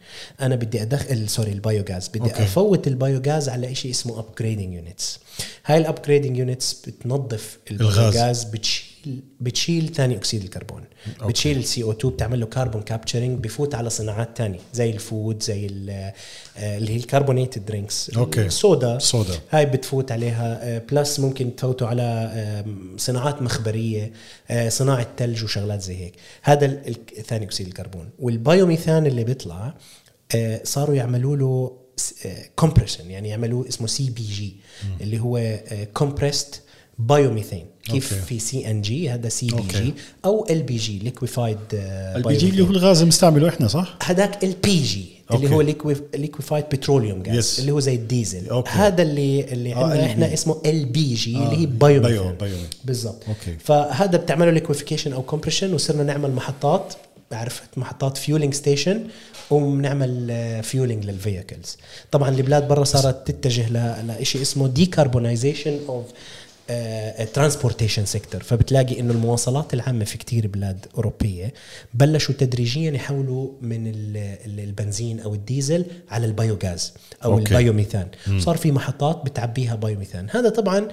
أنا بدي ادخل sorry ال biogas بدي
okay.
أفوت ال biogas على شيء اسمه upgrading units هاي ال upgrading units بتنظف.
ال
biogas بتشيل. بتشيل ثاني أكسيد الكربون
okay.
بتشيل ال CO2 بتعمل له carbon capturing بفوت على صناعات تانية زي ال food زي آه، اللي هي ال carbonated
drinks okay.
الصودا
صودا.
هاي بتفوت عليها آه، plus ممكن تفوتوا على صناعات مخبرية آه، صناعة ثلج وشغلات زي هيك هذا ثاني أكسيد الكربون وال biomethane اللي بيطلع آه، صاروا يعملوا له compression يعني يعملوا اسمه CBG اللي هو compressed biomethane كيف
okay.
في CNG هذا
C
B okay. G أو LPG liquefied
ال PG اللي هو الغاز اللي بنستعمله إحنا صح؟
هذاك LPG اللي. هو liquefied petroleum gas
Yes.
اللي هو زي الديزل
okay.
هذا اللي اللي
آه،
عندنا. إحنا اسمه LPG
آه،
اللي هي
bio-
bio
bio.
بالضبط. فهذا بتعمله liquefication أو compression وصرنا نعمل محطات عرفت محطات fueling station وبنعمل fueling لل vehicles طبعا البلاد برا صارت تتجه لشيء اسمه decarbonization of transportation sector فبتلاقي إنه المواصلات العامة في كتير بلاد أوروبية بلشوا تدريجيا يحولوا من ال- ال- البنزين أو الديزل على ال biogas
أو
okay. ال biomethane صار في محطات بتعبيها biomethane هذا طبعا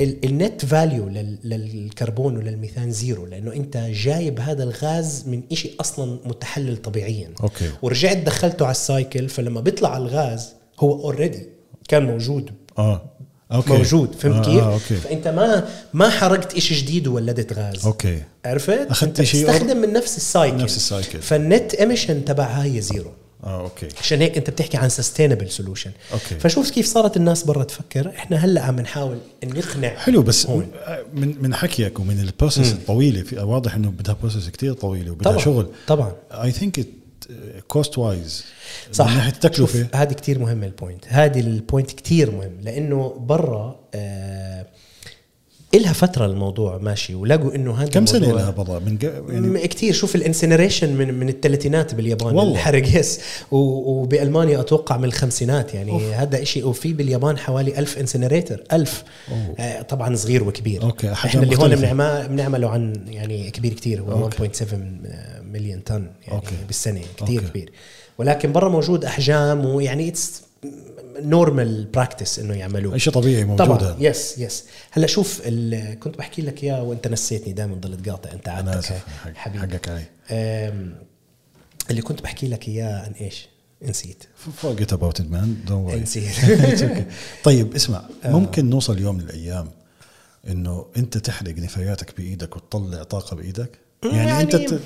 ال- net value لل- للكربون وللميثان zero لأنه أنت جايب هذا الغاز من شيء أصلا متحلل طبيعيا.
okay.
ورجعت دخلته على ال cycle فلما بيطلع الغاز هو already كان موجود
آه. okay.
موجود فهمت
آه
كيف؟
آه okay.
فأنت ما ما حرقت شيء جديد وولدت غاز.
okay.
عرفت؟ أنت
شيء
تستخدم من نفس ال cycle
نفس ال
cycle. فال net emission تبعها هي zero
آه okay.
عشان هيك أنت بتحكي عن sustainable solution
okay.
فشوف كيف صارت الناس برا تفكر. إحنا هلأ عم نحاول نقنع
حلو بس
هون.
من من حكيك ومن ال process الطويلة. في واضح إنه بدها process كتير طويلة وبدها
طبعا
شغل.
طبعا.
I think cost-wise
صح.
من ناحية
التكلفة؟ هذه كتير مهمة ال point هذه ال point كتير مهم لأنه برا آه إلها فترة الموضوع ماشي ولقوا إنه هذا
كم
سنة
لها برا من ق- يعني
كثير شوف ال incineration من من الثلاثينات باليابان
والله.
الحرق yes و- وبألمانيا أتوقع من الخمسينات يعني أوف. هذا شيء وفي باليابان حوالي ألف incinerator ألف
أوه.
آه طبعا صغير وكبير
okay، أحجام
إحنا اللي هون بنعمله عن يعني كبير كتير هو
okay.
1.7 مليون طن يعني
okay.
بالسنة كثير. كبير ولكن برا موجود أحجام ويعني it's normal practice إنه يعملوه.
شيء طبيعي موجود.
طبعا. yes yes هلا شوف كنت بحكي لك إياه وأنت نسيتني دائما تضل تقاطع
أنت
عادتك حبيبي.
حقك علي
اللي كنت بحكي لك إياه عن إيش؟ نسيت.
It man. Don't worry.
نسيت.
طيب اسمع ممكن نوصل يوم من الأيام إنه أنت تحرق نفاياتك بإيدك وتطلع طاقة بإيدك؟ يعني, أنت ت...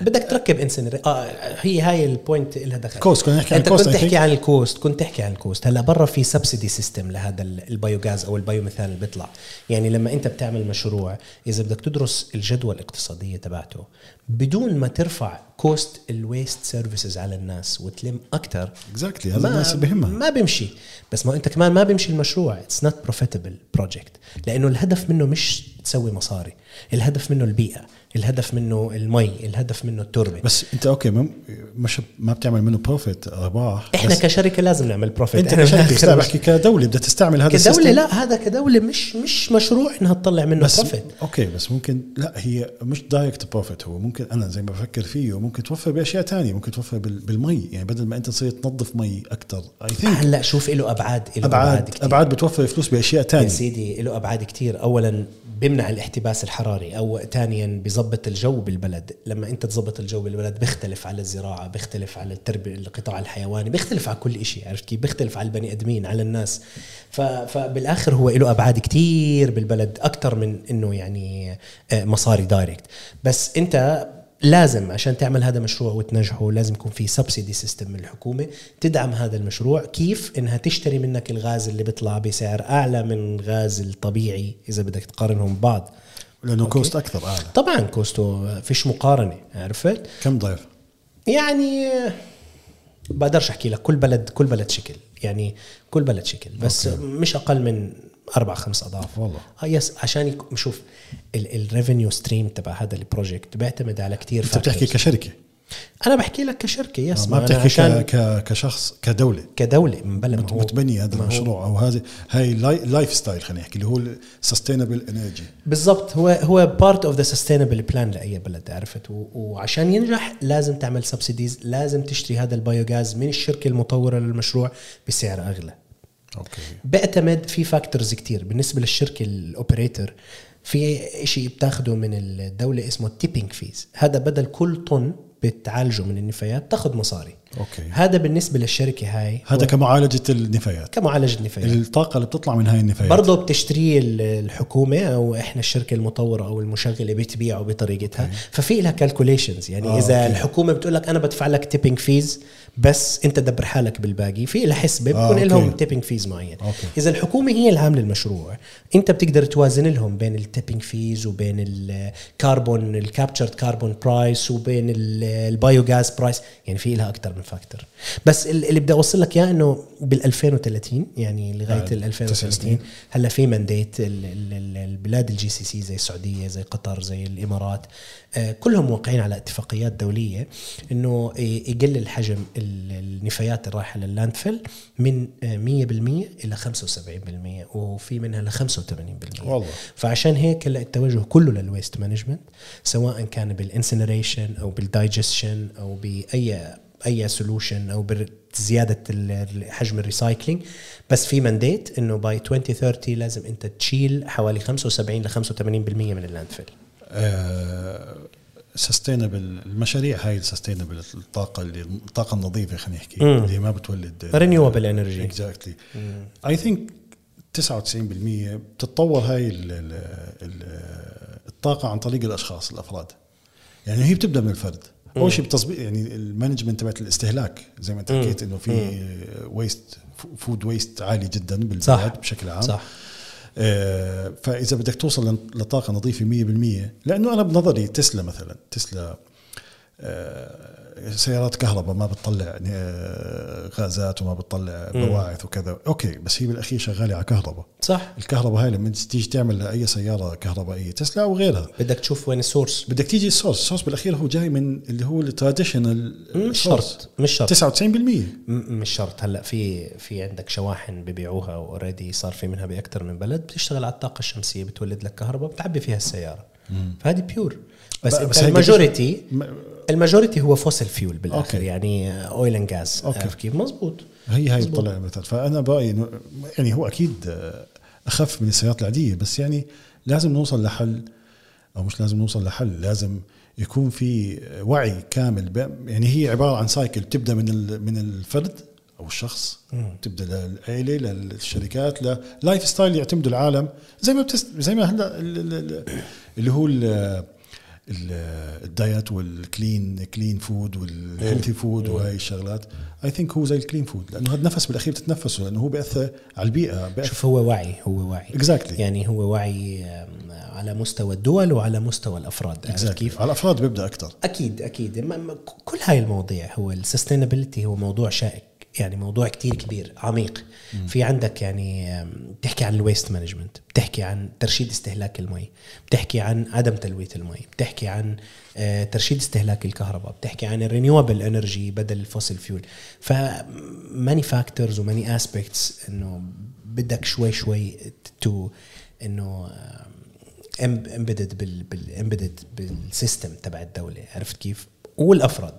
بدك تركب incinerator آه هي هاي ال point لها دخل.
cost، كنا نحكي عن
ال
cost،
كنت. تحكي عن ال cost كنت تحكي عن ال cost هلأ برا في subsidy system لهذا ال- ال biogas أو ال biomethane اللي بيطلع. يعني لما أنت بتعمل مشروع إذا بدك تدرس الجدوى الاقتصادية تبعته بدون ما ترفع cost ال waste services على الناس وتلم أكثر
exactly هذا الناس بهمها.
ما بيمشي. بس ما أنت كمان ما بيمشي المشروع. it's not profitable project لأنه الهدف منه مش تسوي مصاري. الهدف منه البيئة. الهدف منه المي الهدف منه التربة.
بس انت okay مش ما بتعمل منه profit ارباح إحنا
كشركة لازم نعمل profit
انت كشركة لا بحكي كدولة بدها تستعمل هذا كدولة
لا هذا كدولة مش مش مشروع إنها تطلع منه
بس
بروفيت
أوكي بس ممكن لا هي مش direct profit هو. ممكن أنا زي ما بفكر فيه ممكن توفر بأشياء تانية. ممكن توفر بال- بالمي. يعني بدل ما أنت تصير تنظف مي أكثر I think
هلا شوف له أبعاد له أبعاد,
أبعاد
كتير.
أبعاد بتوفر فلوس
بأشياء
تانية
سيدي له أبعاد كتير. اولا بيمنع الاحتباس الحراري أو ثانيا بيظبط الجو بالبلد. لما انت تظبط الجو بالبلد بيختلف على الزراعة بيختلف على التربية القطاع الحيواني بيختلف على كل شيء عرفت كيف؟ بيختلف على البني آدمين على الناس. فبالاخر هو له أبعاد كتير بالبلد أكثر من إنه يعني آه، مصاري direct بس انت لازم عشان تعمل هذا المشروع وتنجحه لازم يكون في subsidy system من الحكومة. تدعم هذا المشروع. كيف؟ إنها تشتري منك الغاز اللي بيطلع بسعر أعلى من الغاز الطبيعي إذا بدك تقارنهم ببعض.
لأنه
okay.
cost أكثر اعلى
طبعا cost و فيش مقارنة عرفت
كم ضعف؟
يعني بقدرش أحكي لك كل بلد كل بلد شكل يعني كل بلد شكل بس okay. مش أقل من أربع خمس أضعاف
والله.
آه yes عشان شوف ال revenue stream تبع هذا ال project بيعتمد على كتير
أنت بتحكي. كشركة
أنا بحكي لك كشركة yes
ما بتحكي
عشان
ك... كشخص كدولة.
كدولة من بلا
مت- متبني هذا المشروع أو هذه هاي lifestyle خلينا نحكي اللي هو sustainable energy
بالضبط هو هو part of the sustainable plan لأي بلد عرفت؟ و- وعشان ينجح لازم تعمل subsidies لازم تشتري هذا ال biogas من الشركة المطورة للمشروع بسعر أغلى.
okay.
بيعتمد في factors كتير بالنسبة للشركة ال operator في شيء بتاخده من الدولة اسمه ال tipping fees هذا بدل كل طن بتعالجه من النفايات تاخذ مصاري.
okay.
هذا بالنسبة للشركة هاي
هذا كمعالجة النفايات.
كمعالجة نفايات
الطاقة اللي بتطلع من هاي النفايات.
برضه بتشتريه ال- الحكومة أو إحنا الشركة المطورة أو المشغلة بتبيعه بطريقتها. ففي لها calculations يعني
آه،
إذا
okay.
الحكومة بتقول لك أنا بدفع لك tipping fees بس انت دبر حالك بالباقي في لها حسبة
آه،
بكون لهم
okay.
tipping fees معين
okay.
إذا الحكومة هي اللي عامله المشروع أنت بتقدر توازن لهم بين ال tipping fees وبين ال carbon ال captured carbon price وبين ال- ال biogas price يعني في لها أكثر من factor بس ال- اللي بدي أوصل لك إياه إنه بال 2030 يعني لغاية
آه،
ال 2030 هلأ في mandate ال- البلاد ال GCC زي السعودية زي قطر زي الإمارات آه، كلهم موقعين على اتفاقيات دولية إنه يقلل حجم ال- النفايات الرايحه لل landfill من آه، 100% إلى 75% وفي منها ل 85%
والله.
فعشان هيك هلأ التوجه كله لل waste management سواء كان بال incineration أو بال digestion أو بأي أي solution أو بزيادة حجم ال recycling بس في mandate إنه by 2030 لازم أنت تشيل حوالي 75 ل 85% من ال
landfill sustainable المشاريع هاي ال sustainable الطاقة اللي الطاقة النظيفة خلينا نحكي. اللي ما بتولد
renewable energy
exactly I think 99% بتتطور هاي ال ال ال الطاقة عن طريق الأشخاص الأفراد. يعني هي بتبدأ من الفرد. أول شيء بتصير يعني ال management تبعت الاستهلاك زي ما انت. حكيت إنه في waste food waste عالي جدا بالبلاد
صح.
بشكل عام.
صح.
آه، فإذا بدك توصل لطاقة نظيفة 100% لأنه أنا بنظري تسلا مثلا تسلا آه، سيارات كهرباء ما بتطلع آه، غازات وما بتطلع بواعث وكذا. okay بس هي بالأخير شغالة على كهرباء.
صح.
الكهرباء هاي لما تيجي تعمل لاي سيارة كهربائية تسلا أو غيرها.
بدك تشوف وين ال source.
بدك تيجي ال source. ال source بالأخير هو جاي من اللي هو ال traditional
مش شرط مش شرط.
99%
م- مش شرط. هلأ في في عندك شواحن ببيعوها already صار في منها باكثر من بلد بتشتغل على الطاقة الشمسية بتولد لك كهرباء بتعبي فيها السيارة. فهذه pure بس, بس
ال
majority
ال
majority هو fossil fuel بالآخر
okay.
يعني oil and
gas.
عارف كيف مزبوط
هي هاي. بتطلع مثلا فأنا برأيي انه يعني هو أكيد أخف من السيارات العادية بس يعني لازم نوصل لحل أو مش لازم نوصل لحل لازم يكون في وعي كامل يعني هي عبارة عن cycle بتبدأ من من الفرد أو الشخص تبدا للعائلة للشركات لل lifestyle يعتمدوا العالم زي ما بتس زي ما هلا ال- ال- ال- اللي هو ال diet وال clean clean food وال healthy food وهي الشغلات. I think هو زي ال clean food لأنه هذا النفس بالأخير بتتنفسه لأنه هو بيأثر على البيئة بيأثر
شوف هو وعي هو وعي.
exactly
يعني هو وعي على مستوى الدول وعلى مستوى الأفراد. عرفت كيف؟
على الأفراد
بيبدأ أكثر أكيد أكيد. كل هاي المواضيع هو ال sustainability هو موضوع شائك. يعني موضوع كتير كبير عميق. في عندك يعني بتحكي عن ال waste management بتحكي عن ترشيد استهلاك المي بتحكي عن عدم تلويث المي بتحكي عن آه، ترشيد استهلاك الكهرباء بتحكي عن ال renewable energy بدل ال fossil fuel ف many factors و many aspects إنه بدك شوي شوي to إنه embedded بال بال embedded بال system تبع الدولة. عرفت كيف؟ والأفراد.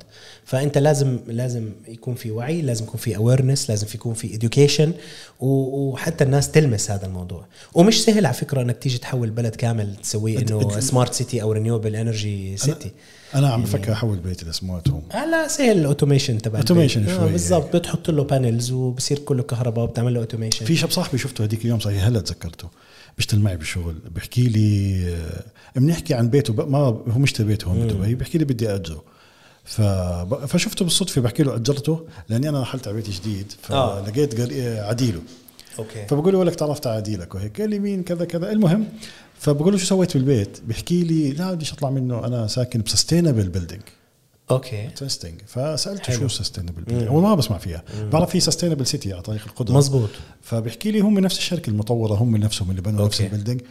فأنت لازم لازم يكون في وعي لازم يكون في awareness لازم يكون في education وحتى الناس تلمس هذا الموضوع. ومش سهل على فكرة إنك تيجي تحول بلد كامل تسويه إنه smart city أو renewable energy city
أنا عم بفكر أحول بيتي ل smart home
هلا سهل ال
automation
تبع. آه،
شوي.
بالضبط. بتحط له panels وبصير كله كهرباء وبتعمل له automation
في شاب صاحبي شفته هذيك اليوم صحيح هلا تذكرته. بيشتغل معي بالشغل بيحكي لي آه، بنحكي عن بيته ما هو مشتري بيته هون بدبي بيحكي لي بدي اجره. فشفته بالصدفة بحكي له أجرته لأني أنا رحلت على بيت جديد
آه.
فلقيت عديله.
Okay.
فبقول له ولك تعرفت على عديلك وهيك. قال لي مين؟ كذا كذا. المهم فبقول له شو سويت بالبيت؟ بيحكي لي لا بديش أطلع منه أنا ساكن ب sustainable
building okay.
تستنج فسالته
حلو.
شو sustainable building هو ما بسمع فيها. بعرف في sustainable city على طريق القدرة
مزبوط.
فبيحكي لي هم نفس الشركة المطورة هم نفسهم اللي بنوا نفس.
ال
building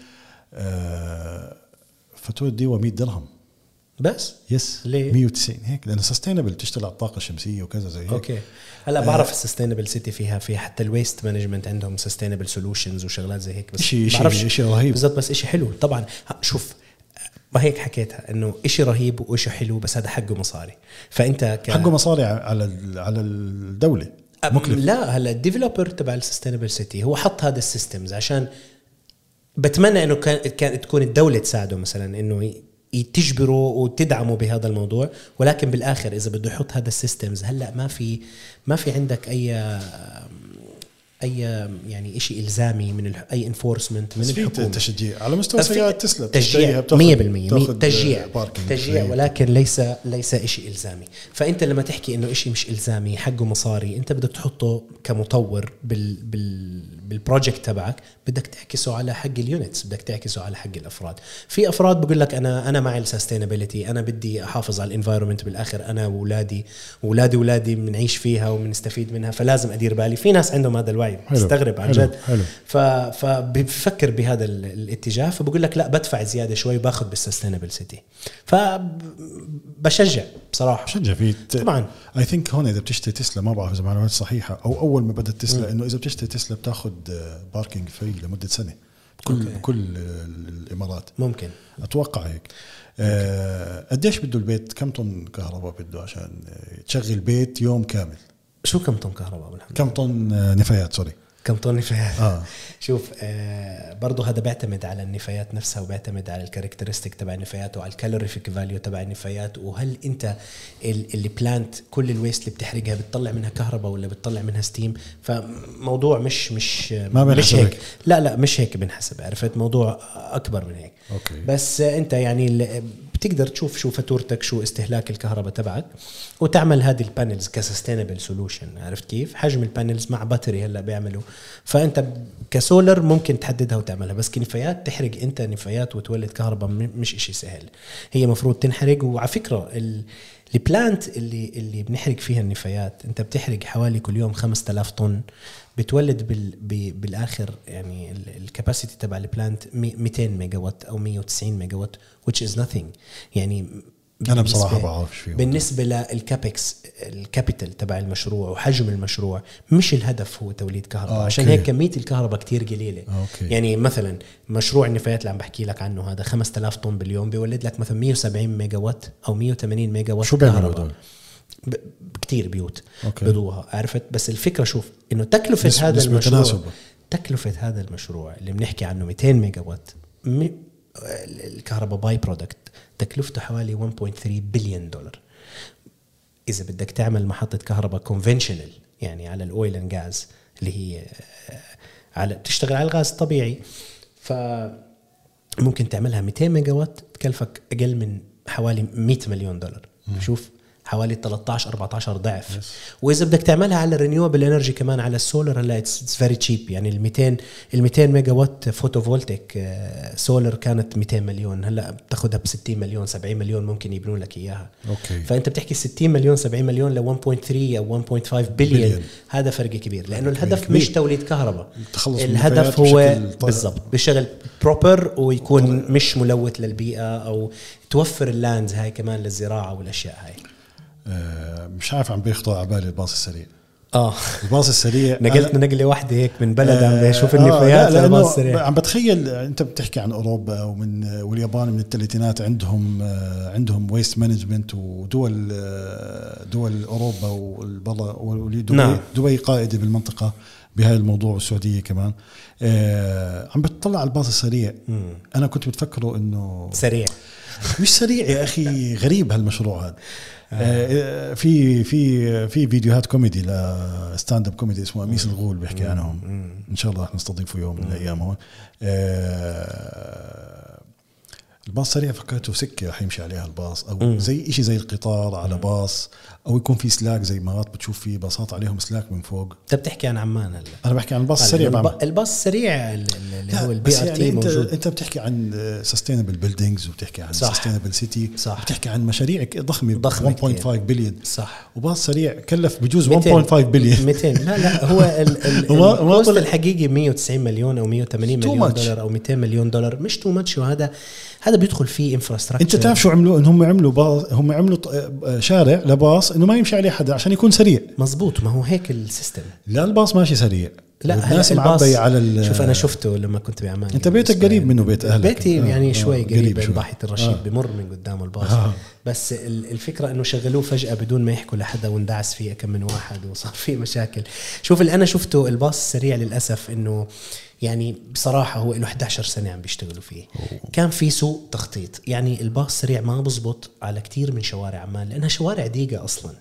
آه فاتورة الديوا 100 درهم.
بس؟
Yes
ليه؟
190 هيك لأنه سستينبل تشتغل على الطاقة الشمسية وكذا زي هيك.
Okay. هلأ بعرف ال sustainable city فيها فيها حتى ال waste management عندهم sustainable solutions وشغلات زي هيك بس
شيء شيء شيء رهيب.
بالضبط بس إشي حلو. طبعا شوف ما هيك حكيتها إنه إشي رهيب وإشي حلو بس هذا حقه مصاري. فأنت ك...
حقه مصاري على على
الدولة.
مكلف.
لا هلأ ال developer تبع ال sustainable city هو حط هذا ال systems عشان بتمنى إنه كان كان تكون الدولة تساعده مثلا إنه تجبره وتدعمه بهذا الموضوع ولكن بالآخر إذا بده يحط هذا ال systems هلأ ما في ما في عندك أي أي يعني شيء إلزامي من الح- أي enforcement من الحكومة.
تشجيع. على مستوى سيارات تسلا
تشجيع 100%
بتاخذ
تشجيع. تشجيع. ولكن ليس ليس شيء إلزامي. فأنت لما تحكي إنه شيء مش إلزامي حقه مصاري أنت بدك تحطه كمطور بال بال بال project تبعك بدك تعكسه على حق ال units بدك تعكسه على حق الأفراد. في أفراد بقول لك أنا أنا معي ال sustainability أنا بدي أحافظ على ال environment بالآخر أنا وأولادي وأولادي وأولادي بنعيش فيها وبنستفيد منها فلازم أدير بالي. في ناس عندهم هذا الوعي
حلو.
تستغرب عن. جد. فبفكر بهذا ال- الاتجاه فبقول لك لا بدفع زيادة شوي وباخذ بال sustainable city فبشجع بصراحة.
بشجع في
طبعا.
I think هون إذا بتشتري تسلا ما بعرف إذا معلومات صحيحة أو أول ما بدأت تسلا إنه إذا بتشتري تسلا بتاخذ parking free لمدة سنة بكل
okay.
بكل الإمارات.
ممكن.
أتوقع هيك. آه، قديش بده البيت؟ كم طن كهرباء بده عشان تشغل بيت يوم كامل؟
شو كم طن كهرباء بالحمد
كم طن نفايات؟ Sorry.
كم طن نفايات
آه.
شوف آه برضه هذا بيعتمد على النفايات نفسها وبيعتمد على ال characteristic تبع النفايات وعلى ال calorific value تبع النفايات وهل انت ال- اللي plant كل ال waste اللي بتحرقها بتطلع منها كهرباء ولا بتطلع منها steam فموضوع مش مش
ما
مش هيك.
هيك.
لا لا مش هيك بنحسب عرفت؟ موضوع أكبر من هيك.
Okay.
بس أنت يعني بتقدر تشوف شو فاتورتك شو استهلاك الكهرباء تبعك وتعمل هذه ال panels ك sustainable solution عرفت كيف؟ حجم ال panels مع battery هلا بيعملوا. فأنت كسولر ممكن تحددها وتعملها بس كنفايات تحرق أنت نفايات وتولد كهرباء مش إشي سهل. هي مفروض تنحرق وعلى فكرة ال ال plant اللي اللي بنحرق فيها النفايات أنت بتحرق حوالي كل يوم 5000 طن بتولد بال بالآخر يعني ال capacity تبع ال plant مي- 200 ميجا وات أو 190 ميجا وات which is nothing. يعني
أنا بصراحة
بالنسبة-
بعرف فيه
بالنسبة لل CAPEX ال capital تبع المشروع وحجم المشروع مش الهدف هو توليد كهرباء.
آه،
عشان
okay.
هيك كمية الكهرباء كتير قليلة.
Okay.
يعني مثلا مشروع النفايات اللي عم بحكي لك عنه هذا 5000 طن باليوم بيولد لك مثلا 170 ميجا وات أو 180 ميجا وات
شو بيعملوا
كتير بيوت
okay.
بضوها عرفت بس الفكرة شوف إنه تكلفة
نسبة-
هذا
نسبة
المشروع
تناسب.
تكلفة هذا المشروع اللي بنحكي عنه 200 ميجا وات م- الكهرباء by-product تكلفته حوالي 1.3 بليون دولار إذا بدك تعمل محطة كهرباء conventional يعني على ال oil and gas اللي هي آه، على بتشتغل على الغاز الطبيعي ف ممكن تعملها 200 ميجا وات تكلفك أقل من حوالي 100 مليون دولار شوف حوالي 13 14 ضعف. وإذا بدك تعملها على ال renewable energy كمان على السولار هلا it's very cheap يعني ال 200 ال 200 megawatt photovoltaic solar كانت 200 مليون. هلا بتاخذها ب 60 مليون 70 مليون ممكن يبنوا لك إياها.
Okay.
فأنت بتحكي 60 مليون 70 مليون ل 1.3 أو 1.5 بليون. هذا فرق كبير
لأنه
الهدف
كبير.
مش توليد كهرباء. الهدف هو. بالضبط بيشتغل proper ويكون مش ملوث للبيئة أو توفر ال lands هاي كمان للزراعة والأشياء هاي.
مش عارف عم بيخطر على بالي الباص السريع.
آه.
الباص السريع
نقلتنا نقله واحدة هيك من بلد عم بشوف
آه،
النفايات
لا، لأنه
للباص السريع.
عم بتخيل أنت بتحكي عن أوروبا ومن واليابان من الثلاثينات عندهم آه، عندهم waste management ودول آه، دول أوروبا والبرا ودبي
نعم.
دبي قائدة بالمنطقة بهذا الموضوع والسعودية كمان. آه، عم بتطلع على الباص السريع. أنا كنت بتفكره إنه
سريع.
مش سريع يا أخي غريب هالمشروع هذا. آه. في في في فيديوهات كوميدي ل stand up comedy اسمه أميس الغول بيحكي عنهم. إن شاء الله رح نستضيفه يوم من الأيام هون. آه الباص سريع فكرته سكة رح يمشي عليها الباص أو زي شيء زي القطار على باص أو يكون في سلاك زي مرات بتشوف في باصات عليهم سلاك من فوق.
انت بتحكي عن عمان هلا.
أنا بحكي عن الباص السريع
الب- الباص السريع ال- ال- اللي هو
ال
BRT
أنت
موجود.
أنت بتحكي عن sustainable buildings وبتحكي عن. sustainable city
صح.
بتحكي عن مشاريع ضخمة
ضخمة
1.5 بليون
صح.
وباص سريع كلف بجوز
200.
1.5 بليون
200 لا لا هو ال- ال- الحقيقي 190 مليون أو 180 مليون. دولار أو 200 مليون دولار. مش too much وهذا هذا بيدخل فيه infrastructure
انت تعرف شو عملوا؟ إن هم عملوا باص هم عملوا ط- شارع لباص إنه ما يمشي عليه حدا عشان يكون سريع.
مزبوط ما هو هيك ال system.
لا الباص ماشي سريع.
لا
الناس معبية على
شوف أنا شفته لما كنت بعمان
أنت بيتك قريب منه بيت أهلك.
بيتي
آه،
يعني
آه،
شوي قريب
شوي.
ضاحيه الرشيد
آه.
بمر من قدام الباص.
آه.
بس ال- الفكرة إنه شغلوه فجأة بدون ما يحكوا لحدا واندعس فيه كم من واحد وصار في مشاكل. شوف اللي أنا شفته الباص السريع للأسف إنه يعني بصراحة هو له 11 سنة عم بيشتغلوا فيه كان في سوء تخطيط يعني الباص السريع ما بزبط على كتير من شوارع عمان لأنها شوارع ضيقة أصلا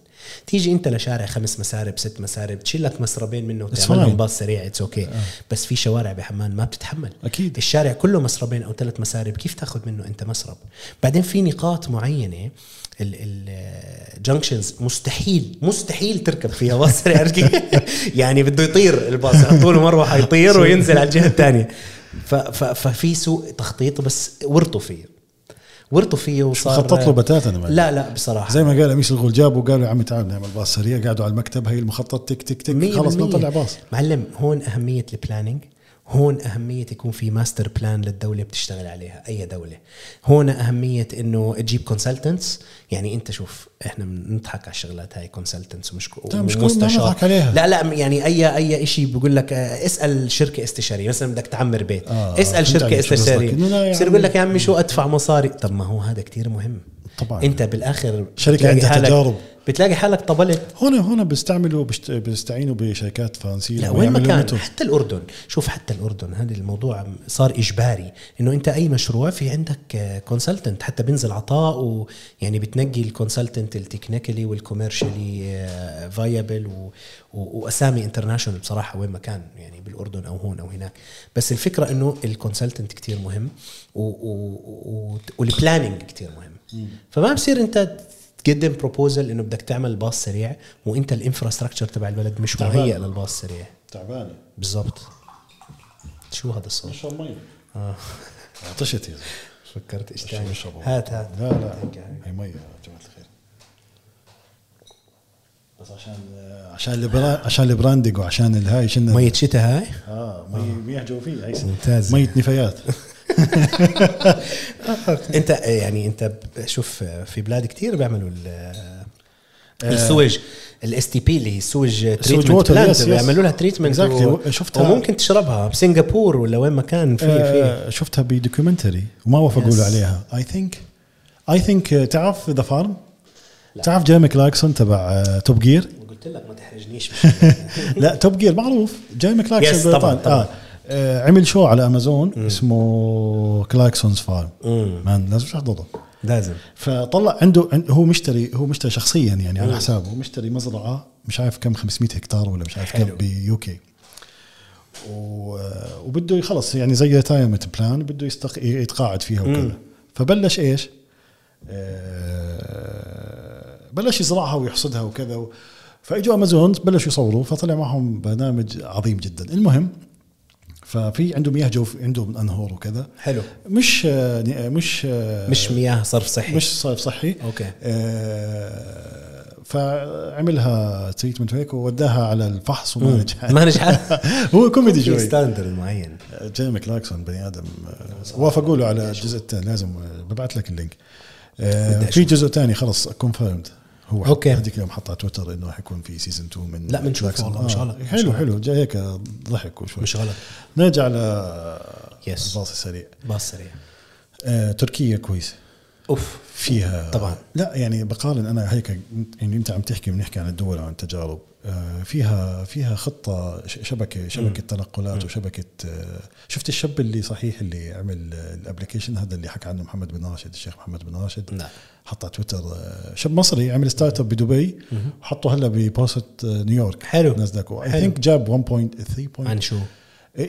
تيجي أنت لشارع خمس مسارب ست مسارب تشيل لك مسربين منه وتعملهم
fine.
باص سريع it's okay okay. بس في شوارع بعمان ما بتتحمل
أكيد.
الشارع كله مسربين أو ثلاث مسارب كيف تاخذ منه أنت مسرب بعدين في نقاط معينة ال junctions مستحيل مستحيل تركب فيها باص؟ يعني بده يطير الباص يحطوا له مروحه يطير وينزل على الجهة الثانية. ففي سوء تخطيط بس ورطوا فيه. ورطوا فيه وصار
خطط له بتاتا
لا لا بصراحة.
زي ما قال أميس الغول جابوا قالوا يا عمي تعال نعمل باص سريع قعدوا على المكتب هي المخطط تك تك تك خلص
بالمية.
نطلع باص.
معلم هون أهمية ال planning هون أهمية يكون في master plan للدولة بتشتغل عليها أي دولة هون أهمية إنه تجيب consultants يعني أنت شوف إحنا بنضحك على الشغلات هاي consultants ومش
مش بنضحك عليها.
لا لا يعني أي أي شيء بقول لك اسأل شركة استشارية مثلا بدك تعمر بيت
آه،
اسأل شركة. استشارية
يا
بصير. يقول لك يا عمي شو أدفع مصاري طب ما هو هذا كتير مهم
طبعا
أنت بالآخر
شركة
بتلاقي
عندها تجارب.
بتلاقي حالك طبلت.
هون هون بيستعملوا بيستعينوا بشركات فرنسيه
لا وين ما كان. حتى الأردن. شوف حتى الأردن هذا الموضوع صار إجباري إنه أنت أي مشروع في عندك consultant حتى بينزل عطاء ويعني بتنقي ال consultant ال technically وال commercially viable وأسامي international بصراحة وين ما كان يعني بالأردن أو هون أو هناك. بس الفكرة إنه ال consultant كتير مهم و- و- و- وال planning كتير مهم. فما بصير أنت تقدم proposal إنه بدك تعمل باص سريع وانت ال infrastructure تبع البلد مش. مهيئ للباص السريع
تعبانة.
بالضبط. شو هذا الصوت؟
اشرب مي
آه.
عطشت يا زلمة.
فكرت إيش
اشرب
هات هات.
لا لا. هي مي يا جماعة الخير. بس عشان عشان ال bra... عشان ال branding وعشان الهاي شلنا
مية شتاء هاي؟
آه مي مياه جوفيه هاي
ممتاز.
مية نفايات.
انت يعني انت شوف في بلاد كتير بيعملوا ال- ال sewage ال STP اللي هي ال sewage
treatment
plant
yes, yes.
بيعملوا لها treatment
Exactly. شفتها.
وممكن تشربها بسنغافور ولا وين ما كان في في
آه شفتها ب documentary وما وافقوا
Yes.
عليها I think I think تعرف the
farm.
تعرف جيرمي كلاركسون تبع Top Gear
قلت لك ما تحرجنيش
لا Top Gear معروف جيرمي
Yes,
كلاركسون
طبعاً،
بريطاني.
طبعاً.
آه. آه عمل show على امازون اسمه Clarkson's Farm man لازم تحضره.
لازم.
فطلع عنده عند- هو مشتري هو مشتري شخصيا يعني على حسابه. مشتري مزرعة مش عارف كم 500 هكتار ولا مش عارف كم
حلو.
ب UK وبده يخلص يعني زي retirement plan بده يستق... يتقاعد فيها وكذا. فبلش إيش؟ آه، بلش يزرعها ويحصدها وكذا و... فإجوا امازون بلشوا يصوروا فطلع معهم برنامج عظيم جدا. المهم ففي عنده مياه جوف عندهم أنهار وكذا.
حلو.
مش مش
مش مياه صرف صحي.
مش صرف صحي.
okay.
آه، فعملها treatment هيك ووداها على الفحص وما نجح
ما نجح
هو كوميدي شوي.
standard معين.
جيرمي كلاركسون بني آدم. آه، وافقوا له على الجزء الثاني. لازم آه، ببعث لك ال link.
آه،
في جزء ثاني خلص confirmed هو
okay.
هذيك اليوم حط على تويتر إنه حيكون في season 2 من
لا، بنشوف
كلاركسون.
والله، مش غلط، مش
حلو. حلو جاي هيك ضحك وشوي
مش غلط
نرجع ل
yes.
الباص السريع
باص سريع
آه، تركيا كويسة
أوف.
فيها.
طبعاً.
لا يعني بقارن أنا هيك يعني أنت عم تحكي بنحكي عن الدول وعن التجارب. آه، فيها فيها خطة شبكة شبكة تنقلات وشبكة آه، شفت الشاب اللي صحيح اللي عمل ال application هذا اللي حكى عنه محمد بن راشد الشيخ محمد بن راشد.
نعم.
حط على تويتر آه، شاب مصري عمل startup بدبي وحطه هلا آه، نيويورك.
حلو.
NASDAQ
I
think جاب 1.3
عن شو؟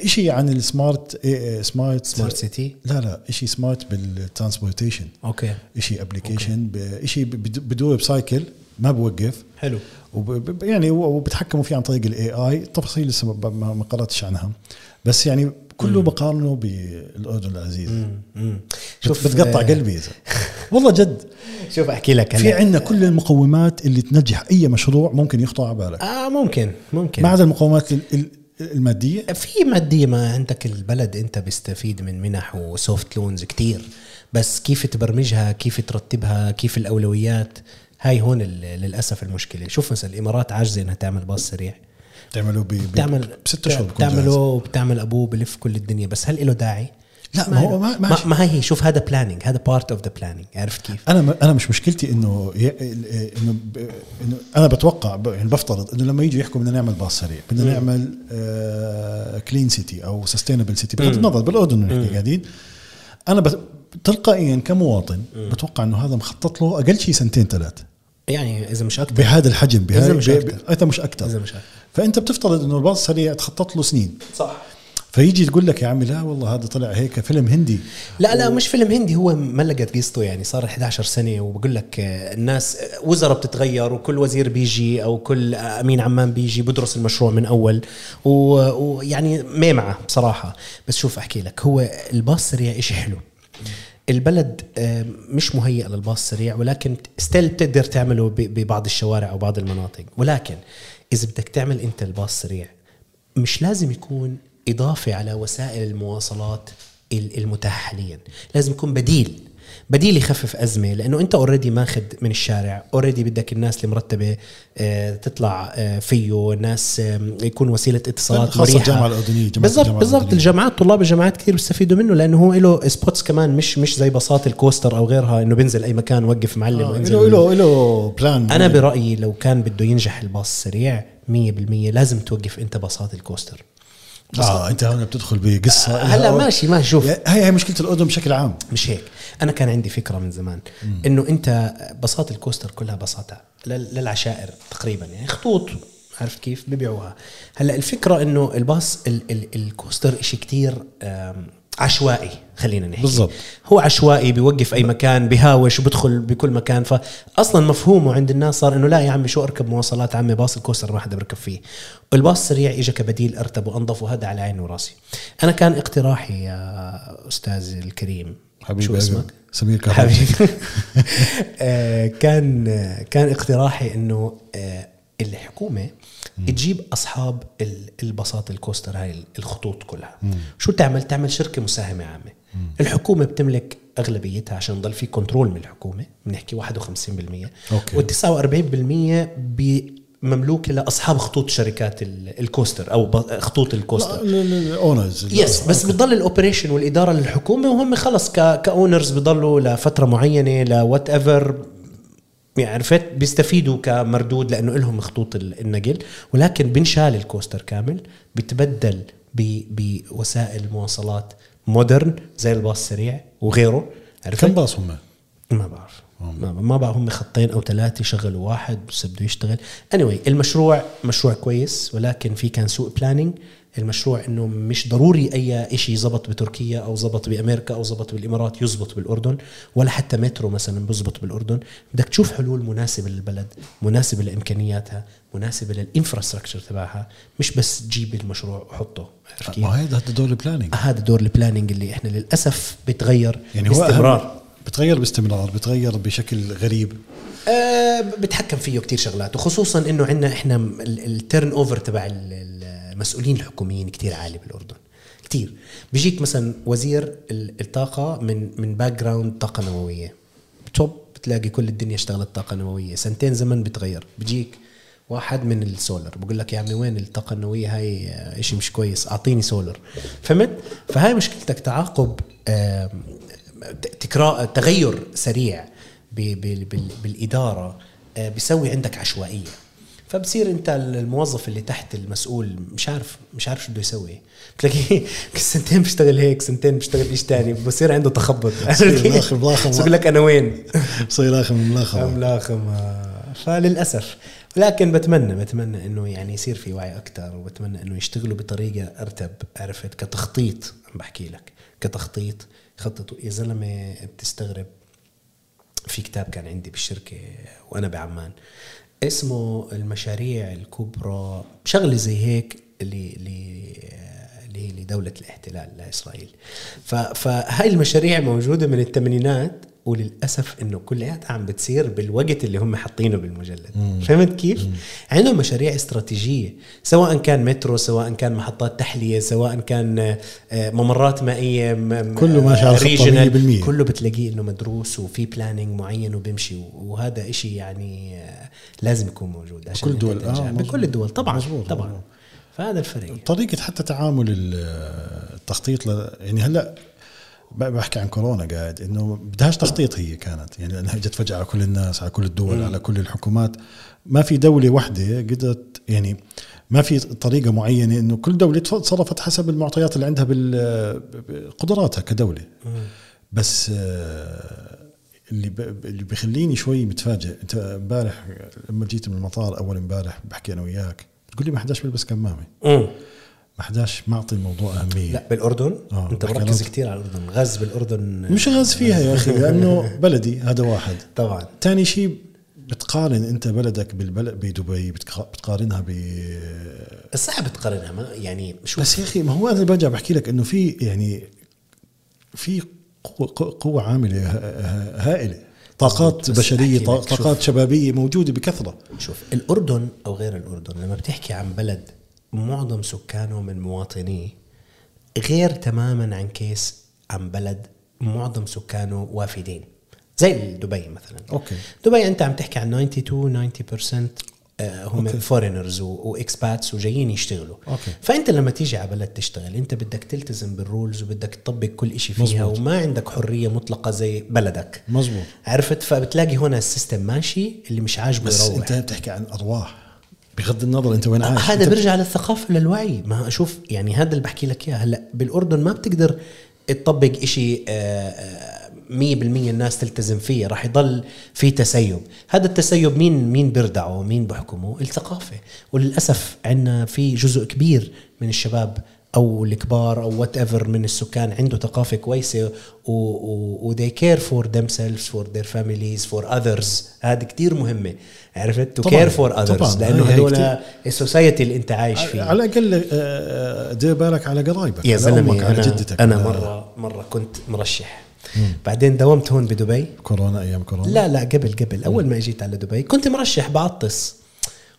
شيء عن ال smart
smart smart city؟
لا لا شيء smart بال
transportation. okay.
شيء application شيء بدور ب cycle ما بوقف.
حلو.
وب- يعني وبتحكموا فيه عن طريق ال AI تفاصيل لسه ما- قرأتش عنها. بس يعني كله بقارنه بالأردن العزيز. شوف بتقطع
آه،
قلبي زلمة. والله جد.
شوف أحكي لك
في عندنا كل المقومات اللي تنجح أي مشروع ممكن يخطر على بالك.
آه ممكن ممكن.
ما عدا المقومات ال- ال- المادية
في مادية ما عندك البلد أنت بيستفيد من منح وسوفت لونز كتير بس كيف تبرمجها كيف ترتبها كيف الأولويات هاي هون للأسف المشكلة شوف مثلا الإمارات عاجزة إنها تعمل باص سريع
تعملوا ب- ب-
بتعمل
ب six أشهر بكون جاهز.
بتعمله وبتعمل أبوه بلف كل الدنيا بس هل له داعي؟
لا ما هو ما,
ما,
ماشي.
ما هي هي شوف هذا planning هذا part of the planning عرفت كيف؟
أنا أنا مش مشكلتي إنه ي- إنه أنا بتوقع يعني بفترض إنه لما يجوا يحكوا بدنا نعمل باص سريع بدنا نعمل clean city أو sustainable city بغض النظر بالأردن نحكي قاعدين. أنا تلقائيا كمواطن بتوقع إنه هذا مخطط له أقل شيء سنتين ثلاث.
يعني إذا مش أكثر.
بهذا الحجم
إذا
بهذا
مش أكتر.
إذا مش أكثر.
إذا مش أكثر.
فأنت بتفترض إنه الباص السريع تخطط له سنين.
صح.
فيجي تقول لك يا عمي لا والله هذا طلع هيك فيلم هندي.
لا لا مش فيلم هندي هو ملقت قصته يعني صار 11 سنة وبقول لك آه، الناس آه، وزراء بتتغير وكل وزير بيجي أو كل أمين عمان بيجي بدرس المشروع من أول. و- ويعني ميمعة بصراحة. بس شوف أحكي لك هو الباص السريع إشي حلو. البلد آه، مش مهيئ للباص السريع ولكن still بتقدر تعمله ببعض الشوارع أو بعض المناطق. ولكن إذا بدك تعمل أنت الباص السريع مش لازم يكون إضافة على وسائل المواصلات ال- المتاحة حاليا. لازم يكون بديل بديل يخفف أزمة لأنه أنت already ماخذ من الشارع already بدك الناس المرتبة آه، تطلع آه، فيه الناس آه، يكون وسيلة اتصالات
خاصة
مريحة.
الجامعة الأردنية، جامعة
بالضبط بالضبط. الجامعات طلاب الجامعات كثير بيستفيدوا منه لأنه هو له spots كمان مش مش زي باصات الكوستر أو غيرها إنه بينزل أي مكان وقف معلم وينزل
له له له plan
أنا برأيي لو كان بده ينجح الباص السريع 100% لازم توقف أنت باصات الكوستر.
آه أنت هون بتدخل بقصة
هلا ماشي ما شوف.
هاي هي مشكلة الأردن بشكل عام.
مش هيك. أنا كان عندي فكرة من زمان إنه أنت باصات الكوستر كلها باصات لل- للعشائر تقريبا يعني خطوط عرفت كيف؟ ببيعوها. هلأ الفكرة إنه الباص ال ال الكوستر كتير آم، عشوائي خلينا نحكي.
بالضبط.
هو عشوائي بيوقف أي مكان بهاوش وبدخل بكل مكان. فاصلا مفهومه عند الناس صار إنه لا يا عمي شو أركب مواصلات عمي؟ باص الكوستر ما حدا بركب فيه. الباص السريع اجى كبديل أرتب وأنظف وهذا على عيني وراسي. أنا كان اقتراحي يا أستاذ الكريم.
حبيبي
شو اسمك؟
سمير كهرباء
حبيبي. آه، كان كان اقتراحي إنه آه، الحكومة تجيب أصحاب ال- الباصات الكوستر هاي الخطوط كلها. شو تعمل؟ تعمل شركة مساهمة عامة. الحكومة بتملك أغلبيتها عشان يضل في control من الحكومة. بنحكي 51%
okay.
وال49% مملوكه لأصحاب خطوط شركات ال- الكوستر أو خطوط الكوستر.
ال
owners yes بس بتضل ال operation والإدارة للحكومة وهم خلص ك owners بضلوا لفترة معينة ل whatever يعني عرفت؟ بيستفيدوا كمردود لأنه لهم خطوط ال- النقل ولكن بنشال الكوستر كامل بتبدل ب- بوسائل مواصلات modern زي الباص السريع وغيره. عرفت؟
كم باص هم؟
ما بعرف. ما, ما بعرف هم خطين أو ثلاثة شغلوا واحد بس بده يشتغل. Anyway المشروع مشروع كويس ولكن في كان سوء planning المشروع إنه مش ضروري أي شيء زبط بتركيا أو زبط بأمريكا أو زبط بالإمارات يزبط بالأردن ولا حتى مترو مثلا بزبط بالأردن. بدك تشوف حلول مناسبة للبلد مناسبة لإمكانياتها مناسبة لل infrastructure تبعها. مش بس تجيب المشروع وحطه؟
ما هذا دور ال planning
هذا دور ال planning اللي إحنا للأسف بتغير
يعني هو
باستمرار.
أهم بتغير باستمرار بتغير بشكل غريب.
أه بتحكم فيه كتير شغلات وخصوصا إنه عندنا إحنا ال turnover تبع ال- المسؤولين الحكوميين كتير عالي بالأردن. كتير. بيجيك مثلا وزير ال- الطاقة من من background طاقة نووية. توب بتلاقي كل الدنيا اشتغلت طاقة نووية. سنتين زمن بتغير. بيجيك واحد من السولر بقول لك يا عمي وين الطاقة النووية؟ هاي إشي مش كويس. أعطيني سولر فهمت؟ فهاي مشكلتك تعاقب تكرار تغير سريع بالإدارة آه، بيسوي عندك عشوائية. فبصير انت الموظف اللي تحت المسؤول مش عارف مش عارف شو بده يسوي. بتلاقيه سنتين بيشتغل هيك سنتين بيشتغل إيش تاني بصير عنده تخبط.
ملاخم- ملاخم.
بقول لك أنا وين؟
بصير اخر من ملاخمه
ملاخم. آه. فللأسف. لكن بتمنى بتمنى إنه يعني يصير في وعي أكثر وبتمنى إنه يشتغلوا بطريقة أرتب عرفت؟ كتخطيط عم بحكي لك. كتخطيط يخططوا يا زلمة بتستغرب. في كتاب كان عندي بالشركة وأنا بعمان. اسمه المشاريع الكبرى شغلة زي هيك لدولة الاحتلال لإسرائيل. فهاي المشاريع موجودة من الثمانينات وللأسف إنه كلياتها عم بتصير بالوقت اللي هم حاطينه بالمجلد فهمت كيف؟ عندهم مشاريع استراتيجية سواء كان مترو سواء كان محطات تحلية سواء كان آه، ممرات مائية م-
كله ماشي على خطة
regional.
100%.
كله بتلاقيه إنه مدروس وفي بلاننج معين وبيمشي وهذا إشي يعني آه، لازم يكون موجود عشان
بكل
أنت
دول.
تنجح.
آه،
بكل. الدول طبعا
مزبوط،
طبعا
مزبوط.
فهذا الفرق
طريقة حتى تعامل ال- التخطيط ل... يعني هلأ بحكي عن كورونا قاعد إنه بدهاش تخطيط هي كانت. يعني لانها اجت فجأة على كل الناس على كل الدول على كل الحكومات. ما في دولة واحدة قدرت يعني ما في طريقة معينة إنه كل دولة تصرفت حسب المعطيات اللي عندها بقدراتها كدولة. بس آه، اللي اللي بيخليني شوي متفاجئ. أنت امبارح لما جيت من المطار أول امبارح بحكي أنا وياك تقول لي ما حداش بيلبس
كمامة.
ما حداش معطي الموضوع أهمية.
لا بالأردن؟
آه، أنت
مركز. كثير على الأردن. غز بالأردن.
مش غاز فيها يا أخي لأنه بلدي هذا واحد.
طبعا.
ثاني شيء بتقارن أنت بلدك بالبلد بدبي بتقا- بتقارنها ب
صعب تقارنها ما يعني شوف
بس يا أخي ما هو أنا برجع بحكي لك إنه في يعني في قوة, قوة عاملة هائلة. طاقات
بس
بشرية طاقات. شبابية موجودة بكثرة.
شوف الأردن أو غير الأردن لما بتحكي عن بلد معظم سكانه من مواطنيه غير تماما عن case عن بلد معظم سكانه وافدين. زي دبي مثلا.
okay.
دبي أنت عم تحكي عن 92 90% آه، هم foreigners و expats وجايين يشتغلوا.
okay.
فأنت لما تيجي على بلد تشتغل أنت بدك تلتزم بال rules وبدك تطبق كل شيء فيها
مزبوط.
وما عندك حرية مطلقة زي بلدك.
مزبوط
عرفت؟ فبتلاقي هنا ال system ماشي اللي مش عاجبه
بس
يروح.
أنت بتحكي عن أرواح. بغض النظر انت وين عايش.
هذا بيرجع للثقافة للوعي. ما أشوف يعني هذا اللي بحكي لك إياه. هلأ بالأردن ما بتقدر تطبق إشي آه، آه، مية بالمية الناس تلتزم فيه. راح يضل في تسيب. هذا التسيب مين مين بيردعه؟ مين بحكمه الثقافة. وللأسف عندنا في جزء كبير من الشباب أو الكبار أو whatever من السكان عنده ثقافة كويسة و, they care for themselves for their families for others. هذه كثير مهمة. عرفت؟ Care for others.
طبعاً. لأنه
هدول السوسايتي اللي أنت عايش فيه
على الأقل آه، دير بالك على قرايبك
يا
زلمة على جدتك أنا
مره مرة كنت مرشح. بعدين داومت هون بدبي.
كورونا أيام كورونا.
لا لا قبل قبل. أول ما إجيت على دبي كنت مرشح بعطس.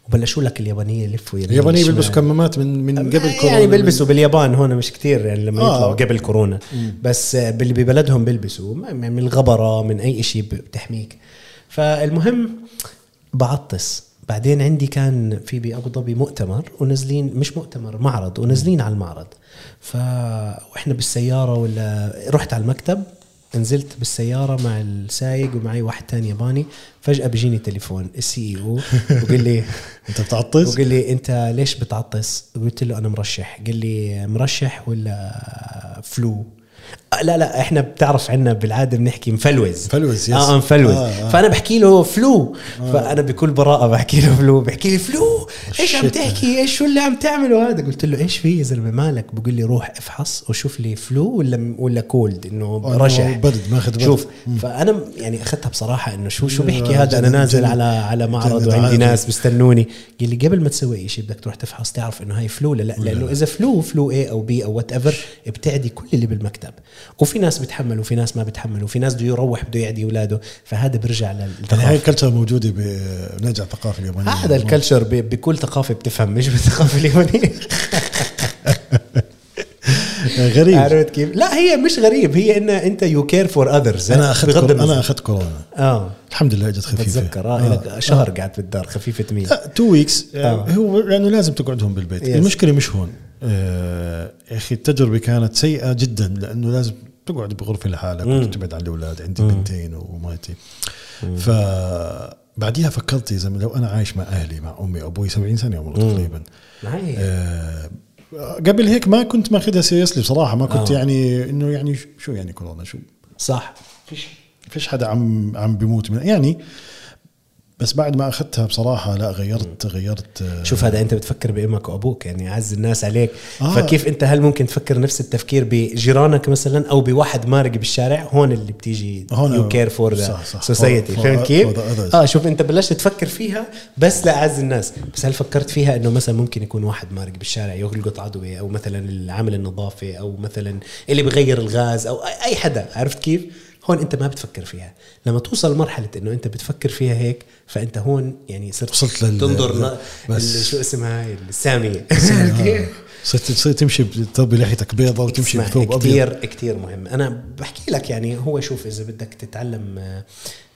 وبلشوا لك اليابانية يلفوا يمين
اليابانيين
شمال.
بيلبسوا كمامات من من قبل كورونا.
يعني بيلبسوا باليابان هون مش كتير يعني لما
آه.
يطلعوا قبل كورونا. بس باللي ببلدهم بيلبسوا من من الغبرة من أي شيء بتحميك. فالمهم بعطس. بعدين عندي كان في بابو ظبي مؤتمر ونازلين مش مؤتمر معرض ونازلين على المعرض. ف وإحنا بالسيارة ولا رحت على المكتب نزلت بالسيارة مع السايق ومعي واحد تاني ياباني فجأة بيجيني تليفون السي إي أو بقول لي
انت بتعطس
وقال لي انت ليش بتعطس؟ قلت له أنا مرشح قال لي مرشح ولا فلو؟ آه، لا لا إحنا بتعرف عنا بالعادة بنحكي مفلوز.
مفلوز، yes.
آه مفلوز.
آه،
آه.
آه.
فأنا بحكي له flu آه. فأنا بكل براءة بحكي له flu بحكي لي flu إيش عم. تحكي؟ إيش شو اللي عم تعمله هذا؟ قلت له إيش في يا زلمة مالك؟ بقول لي روح افحص وشوف لي flu ولا ولا cold إنه
إنه
رشح.
برد، ماخذ برد.
شوف فأنا يعني أخذتها بصراحة إنه شو شو بيحكي
آه،
هذا؟
أنا
نازل على على معرض وعندي. ناس بيستنوني. قال لي قبل ما تسوي شيء بدك تروح تفحص تعرف إنه هاي flu لا؟ لأنه إذا flu flu A أو B أو whatever بتعدي كل اللي بالمكتب. وفي ناس بتحمل وفي ناس ما بتحمل وفي ناس بده يروح بده يعدي اولاده فهذا بيرجع
يعني هاي
للثقافة.
ال culture موجودة بنرجع الثقافه اليابانيه
هذا ال culture بكل ثقافة بتفهم مش بالثقافة اليابانية.
غريب.
عرفت كيف؟ لا هي مش غريب هي إن أنت you
care for
others
أنا أخذت
أنا
أخذت كورونا.
آه.
الحمد لله إجت خفيفة.
بتذكر آه لك شهر قاعد بالدار خفيفة I
mean two weeks
آه.
هو لأنه لازم تقعد هون بالبيت. المشكلة مش هون. آه، يا أخي التجربة كانت سيئة جدا لأنه لازم تقعد بغرفة لحالك وتبعد عن الأولاد عندي بنتين ومرتي فبعديها فكرت يا زلمة لو أنا عايش مع أهلي مع أمي وابوي 70 سنة عمره تقريبا. آه، قبل هيك ما كنت ماخذها سيريسلي بصراحة ما كنت
آه.
يعني إنه يعني شو يعني كورونا شو؟
صح.
فيش فيش حدا عم عم بيموت من يعني بس بعد ما أخذتها بصراحة لا غيرت غيرت آه،
شوف هذا أنت بتفكر بامك وأبوك يعني أعز الناس عليك
آه.
فكيف أنت هل ممكن تفكر نفس التفكير بجيرانك مثلا أو بواحد مارق بالشارع هون اللي بتيجي
هون you
care
for the.
society فهمت كيف؟ آه شوف أنت بلشت تفكر فيها بس لأعز الناس بس هل فكرت فيها إنه مثلا ممكن يكون واحد مارق بالشارع يلقط عدوى أو مثلا العامل النظافه أو مثلا اللي بغير الغاز أو أي حدا عرفت كيف؟ هون انت ما بتفكر فيها. لما توصل لمرحله إنه انت بتفكر فيها هيك فأنت هون يعني صرت
وصلت لل-
تنظر
بس-
شو اسمها هاي الساميه
آه. صرت صرت تمشي بتربي لحيتك بيضة وتمشي بثوب أبيض.
كتير كتير مهم. أنا بحكي لك يعني هو شوف إذا بدك تتعلم آه،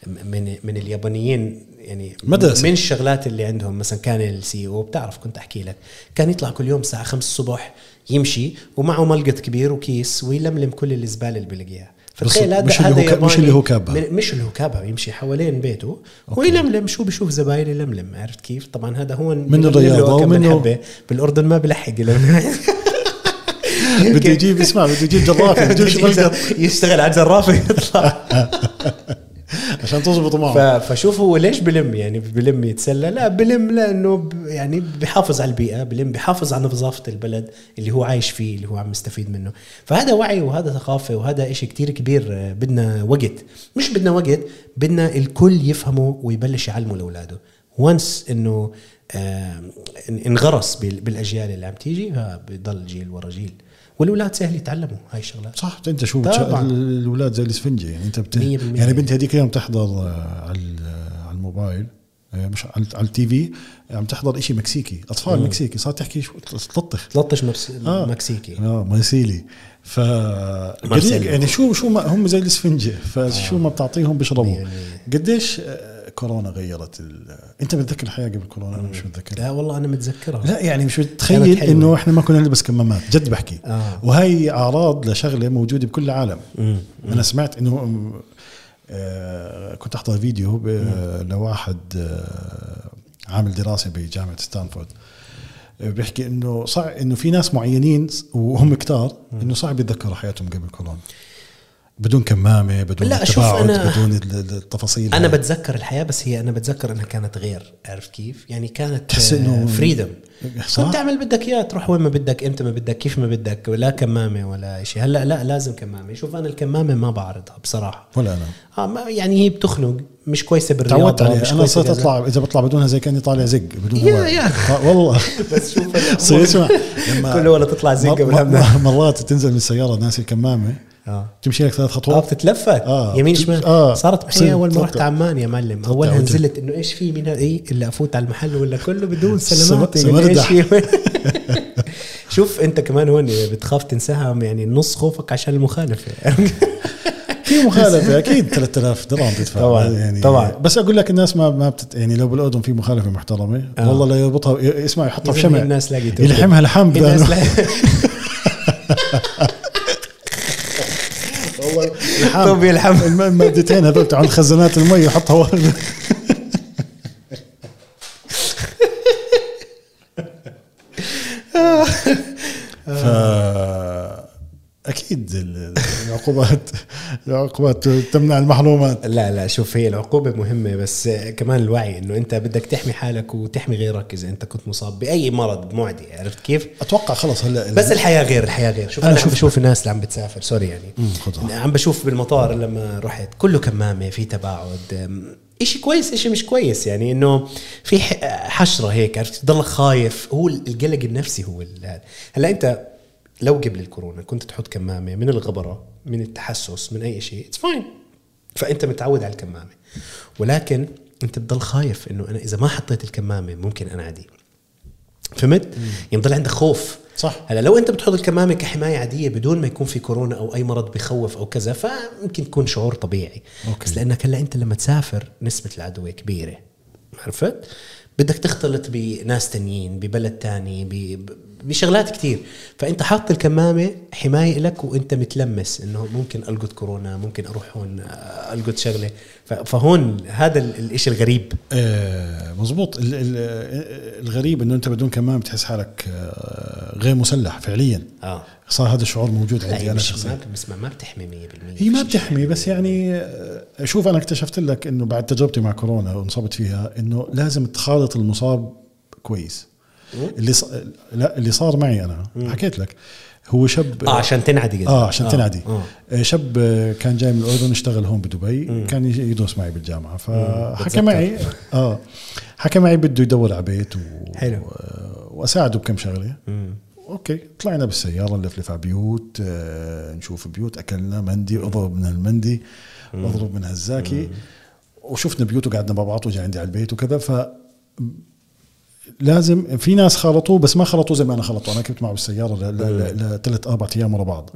من من اليابانيين يعني
مدرسة.
من الشغلات اللي عندهم مثلا كان السي أو بتعرف كنت أحكي لك. كان يطلع كل يوم الساعة 5 الصبح يمشي ومعه ملقط كبير وكيس ويلملم كل الزبالة اللي بيلاقيها فتخيل هذا
مش اللي
هذا
هو ك- مش.
من- مش اللي هو كابها يمشي حوالين بيته. ويلملم شو بشوف زباين يلملم عرفت كيف؟ طبعا هذا هون
من
له
الرياضة
كم
ومنه-
حبة. بالأردن ما بلحق
بده يجيب اسمع بده يجيب جرافة
يشتغل على جرافه يطلع
عشان تزبط
ف-
معه
فشوف هو ليش بلم يعني بلم يتسلى. لا بلم لأنه يعني بحافظ على البيئة بلم بحافظ على نظافة البلد اللي هو عايش فيه اللي هو عم يستفيد منه. فهذا وعي وهذا ثقافة وهذا إشي كتير كبير آه، بدنا وقت. مش بدنا وقت بدنا الكل يفهمه ويبلش يعلمه لأولاده. وانس إنه آه، إن- إنغرس بال- بالأجيال اللي عم تيجي بضل جيل ورا جيل. والاولاد سهل يتعلموا هاي الشغلات
صح أنت شو. الاولاد زي الاسفنجه يعني أنت بت... يعني بنتي هذيك اليوم تحضر آه، على آه، على الموبايل آه، مش على على التي في عم تحضر شيء مكسيكي أطفال مكسيكي صارت تحكي شو تلطخ
13 مكس...
آه.
مكسيكي
آه مارسيلي ف. يعني شو شو ما هم زي الاسفنجه فشو ما بتعطيهم بيشربوا
بالمية.
قديش آه، كورونا غيرت ال... انت متذكر الحياة قبل كورونا؟ أنا مش متذكر.
لا والله أنا متذكرها.
لا يعني مش متخيل. إنه إحنا ما كنا نلبس كمامات جد بحكي.
آه.
وهي أعراض لشغله موجودة بكل العالم.
مم.
أنا سمعت إنه آه، كنت أحضر فيديو ب- لواحد آه، عامل دراسة بجامعة ستانفورد. آه، بيحكي إنه صعب إنه في ناس معينين وهم كتار إنه صعب يتذكروا حياتهم قبل كورونا. بدون كمامة بدون
لا، شوف أنا-
بدون ال- ال- التفاصيل
أنا
هاي.
بتذكر الحياة بس هي أنا بتذكر إنها كانت غير عرفت كيف؟ يعني كانت
تحس إنه-
فريدم
صح؟
كنت تعمل بدك اياه تروح وين ما بدك إمتى ما بدك كيف ما بدك ولا كمامة ولا شيء هلأ لا لازم كمامة شوف أنا الكمامة ما بعرضها بصراحة
ولا أنا
آه ما يعني هي بتخنق مش كويسة بالرياضة
تعودت عليها
أنا
صرت. أطلع إذا بطلع بدونها زي كأني طالع زق بدون
يا- يا.
آه، والله
بس شوف
اسمع
كله ولا تطلع
مر- مرات تنزل من السيارة ناسي الكمامة
آه
تمشي لك ثلاث خطوات
بتتلفت
آه.
يمين شمال
آه.
صارت معي أول ما رحت. عمان يا معلم
أولها.
نزلت إنه إيش في من إيه إلا أفوت على المحل ولا كله بدون سلامات يعني
إيش.
في شوف أنت كمان هون بتخاف تنساهم يعني نص خوفك عشان المخالفة
في مخالفة أكيد 3000 درهم تدفع
طبعاً،
يعني
طبعاً.
بس أقول لك الناس ما ما بتت يعني لو بالأردن في مخالفة محترمة
آه.
والله لا يربطها اسمع يحطها في شمع
الناس لاقي
يلحمها لحم
الناس
لحم
طب يلحم.
الم- المادتين هذول تاعون خزانات المي يحطها ورد ف أكيد ال- العقوبات العقوبات تمنع المحرومات.
لا لا شوف هي العقوبة مهمة بس كمان الوعي إنه أنت بدك تحمي حالك وتحمي غيرك إذا أنت كنت مصاب بأي مرض معدي عرفت كيف؟
أتوقع خلص هلا
بس الحياة غير الحياة غير. شوف
أنا
أنا, عم
شوف-
بشوف الناس اللي عم بتسافر سوري يعني. عم بشوف بالمطار لما رحت كله كمامة في تباعد إشي كويس إشي مش كويس. يعني إنه في ح- حشرة هيك عرفت؟ تضلك خايف. هو القلق النفسي هو هلا أنت لو قبل الكورونا كنت تحط كمامة من الغبرة من التحسس من أي شيء it's fine فأنت متعود على الكمامة. ولكن أنت بتضل خايف إنه أنا إذا ما حطيت الكمامة ممكن انعدي فهمت؟ يعني بضل عندك خوف.
صح.
هلا لو أنت بتحط الكمامة كحماية عادية بدون ما يكون في كورونا أو أي مرض بخوف أو كذا فممكن تكون شعور طبيعي.
okay.
بس لأنك هلا أنت لما تسافر نسبة العدوى كبيرة. عرفت؟ بدك تختلط بناس تانيين ببلد تاني ب- بشغلات كتير. فأنت حاط الكمامة حماية لك وأنت متلمس إنه ممكن ألقط كورونا ممكن أروح هون آه، ألقط شغلة. فهون هذا ال- الإشي الغريب.
آه مزبوط. ال- ال- الغريب إنه أنت بدون كمام بتحس حالك آه، غير مسلح فعليا.
آه.
صار هذا الشعور موجود عندي
أنا
شخصيا.
بس ما بتحمي 100%
هي ما. بتحمي بس يعني آه، شوف أنا اكتشفت لك إنه بعد تجربتي مع كورونا وانصبت فيها إنه لازم تخالط المصاب كويس. اللي ص... لا اللي صار معي أنا حكيت لك. هو شاب
آه عشان تنعدي قصدك.
آه عشان تنعدي.
آه.
آه. شاب آه، كان جاي من الأردن اشتغل هون بدبي. كان يجي يدرس معي بالجامعة. فحكى. معي. آه. حكى معي بده يدور على بيت و...
حلو.
آه، وأساعده بكم شغلة.
مم.
أوكي. طلعنا بالسيارة نلفلف على بيوت آه، نشوف بيوت أكلنا مندي اضرب من المندي واضرب من هالزاكي. وشفنا بيوت وقعدنا مع بعض وجا عندي على البيت وكذا. ف لازم في ناس خلطوه بس ما خلطوه زي ما أنا خلطته. أنا كنت معه بالسيارة لثلاث أربع أيام ورا بعض.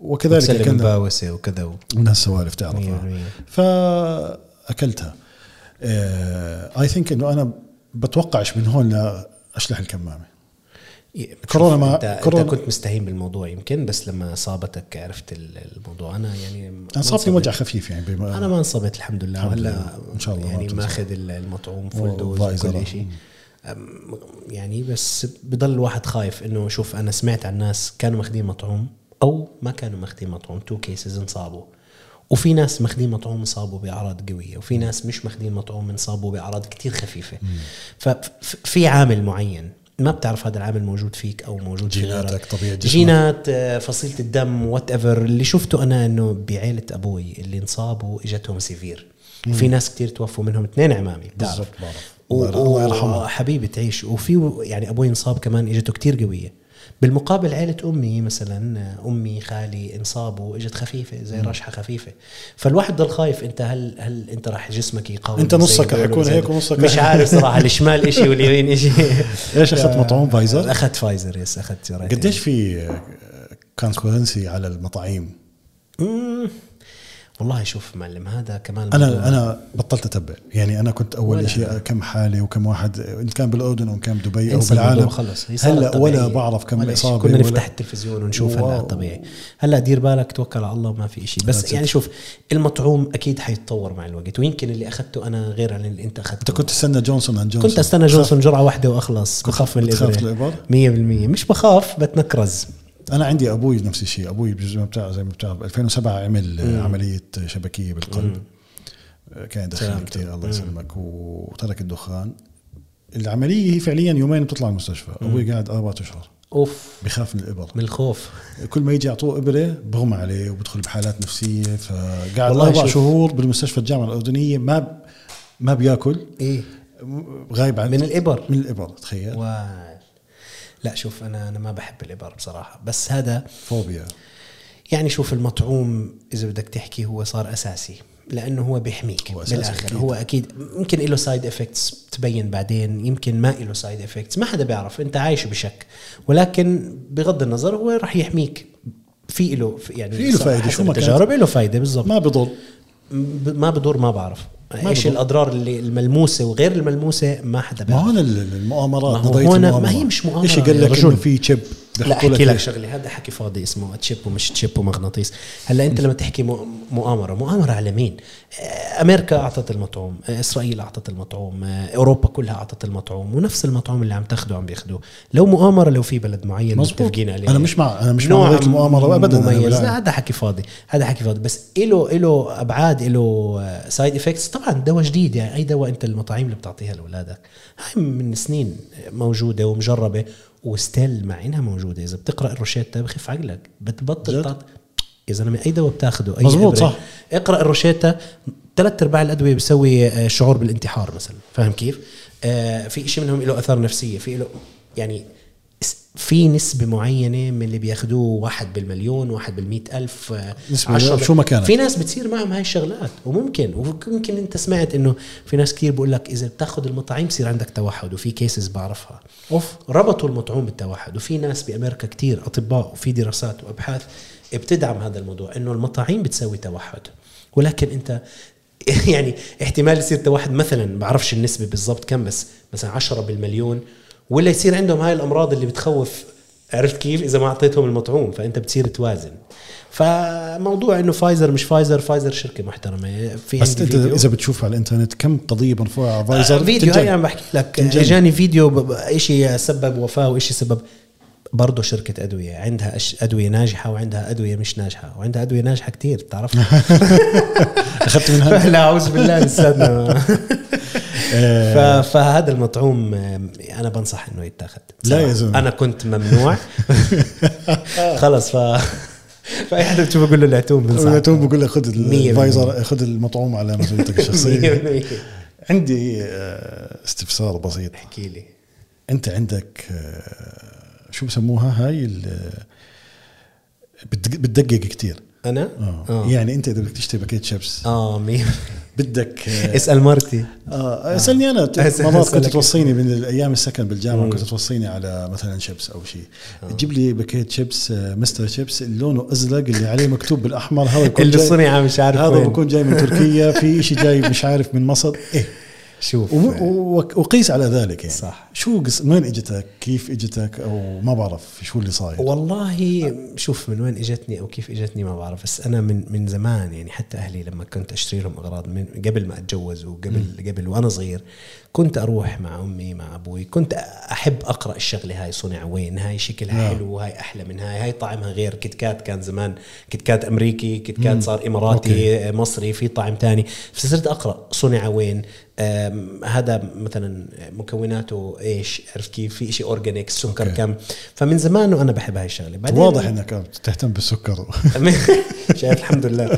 وكذلك أكلنا.
مباوسه وكذا و-
من هالسوالف تعرف.
مية بالمية.
فأكلتها. اي ثينك إنه أنا بتوقعش من هون لاشلح الكمامة.
إيه،
كورونا ما-
انت,
كورونا-
انت كنت مستهين بالموضوع يمكن بس لما أصابتك عرفت ال- الموضوع. أنا يعني انصبت.
وجع خفيف يعني بما
أنا ما انصبت الحمد لله.
لله. إن شاء الله
يعني. ماخذ ال- المطعوم full
dose.
وكل شيء. يعني بس بضل الواحد خايف إنه شوف أنا سمعت عن ناس كانوا ماخذين مطعوم أو ما كانوا ماخذين مطعوم two cases انصابوا. وفي ناس ماخذين مطعوم انصابوا بأعراض قوية وفي ناس مش ماخذين مطعوم انصابوا بأعراض كتير خفيفة. ففي عامل معين. ما بتعرف هذا العامل موجود فيك أو موجود في
جيناتك، طبيعة جسمك.
جينات آه، فصيلة الدم whatever اللي شفته أنا إنه بعيلة أبوي اللي انصابوا إجتهم severe. في ناس كتير توفوا منهم اثنين عمامي. بتعرف
الله يرحمه
حبيبي تعيش وفي يعني أبوي انصاب كمان إجته كتير قوية بالمقابل عيلة أمي مثلا أمي خالي انصابوا إجت خفيفة زي رشحة خفيفة فالواحد ضل خايف أنت هل هل أنت راح جسمك يقاوم
أنت نصك رح يكون هيك ونصك
مش. عارف صراحة الشمال إشي واليمين إشي
إيش أخذت مطعوم فايزر؟
أخذت فايزر yes أخذت.
قديش في conspiracy على المطاعيم؟
والله شوف معلم هذا كمان أنا
أنا بطلت أتبع. يعني أنا كنت أول شيء كم حاله وكم واحد ان كان بالأردن أو كان بدبي
أو
بالعالم.
خلص.
هلا ولا. بعرف كم
ولا.
إصابة
كنا نفتح التلفزيون ونشوف هلا. طبيعي. هلا دير بالك توكل على الله ما في إشي بس يعني. شوف المطعوم أكيد حيتطور مع الوقت ويمكن اللي أخذته أنا غير عن اللي أنت أخذته.
أنت كنت تستنى جونسون عن جونسون.
كنت أستنى جونسون جرعة واحدة وأخلص بخاف من الإبرة.
الابر؟
100% مش بخاف بتنكرز.
أنا عندي أبوي نفس الشيء. أبوي زي ما بتعرف زي ما بتعرف 2007 عمل مم. عملية شبكية بالقلب. كان دخين
سلامته.
كثير الله يسلمك وترك الدخان. العملية هي فعليا يومين بتطلع المستشفى. أبوي قاعد أربع أشهر.
أوف.
بخاف من الابر
من الخوف
كل ما يجي يعطوه ابره بغمى عليه وبدخل بحالات نفسية. فقاعد
والله أربع.
شهور بالمستشفى الجامعة الأردنية ما ب- ما بياكل.
إيه.
غايب عن
من الإبر.
من الإبر تخيل.
و... لا شوف أنا أنا ما بحب الإبر بصراحة بس هذا
فوبيا
يعني شوف المطعوم إذا بدك تحكي هو صار أساسي لأنه هو بيحميك
هو أساسي
بالآخر
أكيد.
هو أكيد يمكن له side effects تبين بعدين يمكن ما له side effects ما حدا بيعرف أنت عايش بشك ولكن بغض النظر هو راح يحميك في له يعني
في له
حسب
شو ما.
التجارب له فايدة بالضبط
ما بضل
ب- ما بدور ما بعرف
إيش.
الأضرار اللي الملموسة وغير الملموسة ما حدا
ما
بيعرف
هون ال- المؤامرات
ما هو هون- ما هي مش مؤامرة
إيش قال لك. إنه في تشيب
لا أحكي لك. شغلة. هذا حكي فاضي اسمه تشيب ومش تشيب ومغناطيس. هلا أنت لما تحكي مؤ- مؤامرة مؤامرة على مين؟ آه، أمريكا أعطت المطعوم آه، إسرائيل أعطت المطعوم آه، أوروبا كلها أعطت المطعوم ونفس المطعوم اللي عم تاخده عم بياخدوه لو مؤامرة لو في بلد معين. متفقين عليه.
أنا مش مع أنا مش مع المؤامرة ابدا
مميز. لا. هذا حكي فاضي هذا حكي فاضي. بس له له أبعاد له side effects طبعا دواء جديد يعني أي دواء أنت المطاعيم اللي بتعطيها لأولادك. هاي من سنين موجودة ومجربة. و still مع انها موجودة إذا بتقرأ الروشيتا بخف عقلك بتبطل يا زلمة أي دواء بتاخده أي
مزبوط،. صح.
اقرأ الروشيتا ثلاث أرباع الأدوية بيسوي آه، شعور بالانتحار مثلا فاهم كيف؟ آه في شيء منهم له أثار نفسية في له يعني في نسبة معينة من اللي بياخدوه واحد بالمليون واحد بالمئة ألف آه،
نسبة
عشرة
شو ما كانت.
في ناس بتصير معهم هاي الشغلات وممكن وممكن أنت سمعت إنه في ناس كثير بقول لك إذا بتاخذ المطاعيم بصير عندك توحد وفي كيسز بعرفها.
أوف.
ربطوا المطعوم بالتوحد وفي ناس بأمريكا كتير أطباء وفي دراسات وأبحاث بتدعم هذا الموضوع إنه المطاعيم بتسوي توحد. ولكن أنت يعني احتمال يصير توحد مثلا بعرفش النسبة بالضبط كم بس مثلا 10 بالمليون ولا يصير عندهم هاي الأمراض اللي بتخوف عرفت كيف؟ إذا ما أعطيتهم المطعوم فأنت بتصير توازن. فموضوع إنه فايزر مش فايزر فايزر شركة محترمة. في
بس أنت
فيديو.
إذا بتشوف على الإنترنت كم قضيه مرفوعه على
آه،
فايزر
فيديو
تنجن.
هاي عم بحكي لك. اجاني فيديو شيء سبب وفاة وشيء سبب. برضه شركة أدوية عندها أش... أدوية ناجحة وعندها أدوية مش ناجحة. وعندها أدوية ناجحة كتير بتعرفها؟
أخذت منها؟
لا أعوذ بالله لساتنا
آه،.
فهذا المطعوم آم، أنا بنصح إنه يتاخذ.
لا يا. زلمة.
أنا كنت ممنوع. خلص ف فأي حدا بتشوفه بقول له المطعوم بنصح
تو بقول لك خذ الفايزر خذ المطعوم على مسؤوليتك الشخصية.
100%
عندي آه، استفسار بسيط.
احكي لي.
أنت عندك آه، شو بسموها هاي بتدقق كتير.
أنا؟
آه.
آه.
يعني أنت إذا بدك تشتري باكيت شيبس.
آه مية.
بدك آه،
اسأل مرتي.
آه اسألني
أنا.
مرات كنت. توصيني من الأيام السكن بالجامعة
مم.
كنت توصيني على مثلا شيبس أو شيء. تجيب لي باكيت شيبس آه، مستر شيبس لونه ازرق اللي عليه مكتوب بالأحمر. هذا
اللي صنع مش عارف
هذا. بكون جاي من تركيا. في شيء جاي مش عارف من مصر. إيه.
شوف
وقيس على ذلك يعني.
صح.
شو قص من وين إجتك؟ كيف إجتك؟ أو ما بعرف شو اللي صاير.
والله شوف من وين إجتني أو كيف إجتني ما بعرف بس أنا من من زمان يعني حتى أهلي لما كنت أشتري لهم أغراض من قبل ما أتجوز وقبل قبل وأنا صغير كنت أروح مع أمي مع أبوي كنت أحب أقرأ الشغلة هاي صنع وين هاي شكلها
نعم.
حلو وهاي أحلى من هاي هاي طعمها غير. كيت كات كان زمان كيت كات أمريكي كيت كات صار إماراتي
okay.
مصري في طعم تاني. فصرت أقرأ صنع وين هذا مثلا مكوناته إيش؟ عرفت كيف؟ في شيء organic سكر
okay.
كم؟ فمن زمان وأنا بحب هاي الشغلة. بعدين
واضح إنك تهتم بالسكر.
شايف الحمد لله.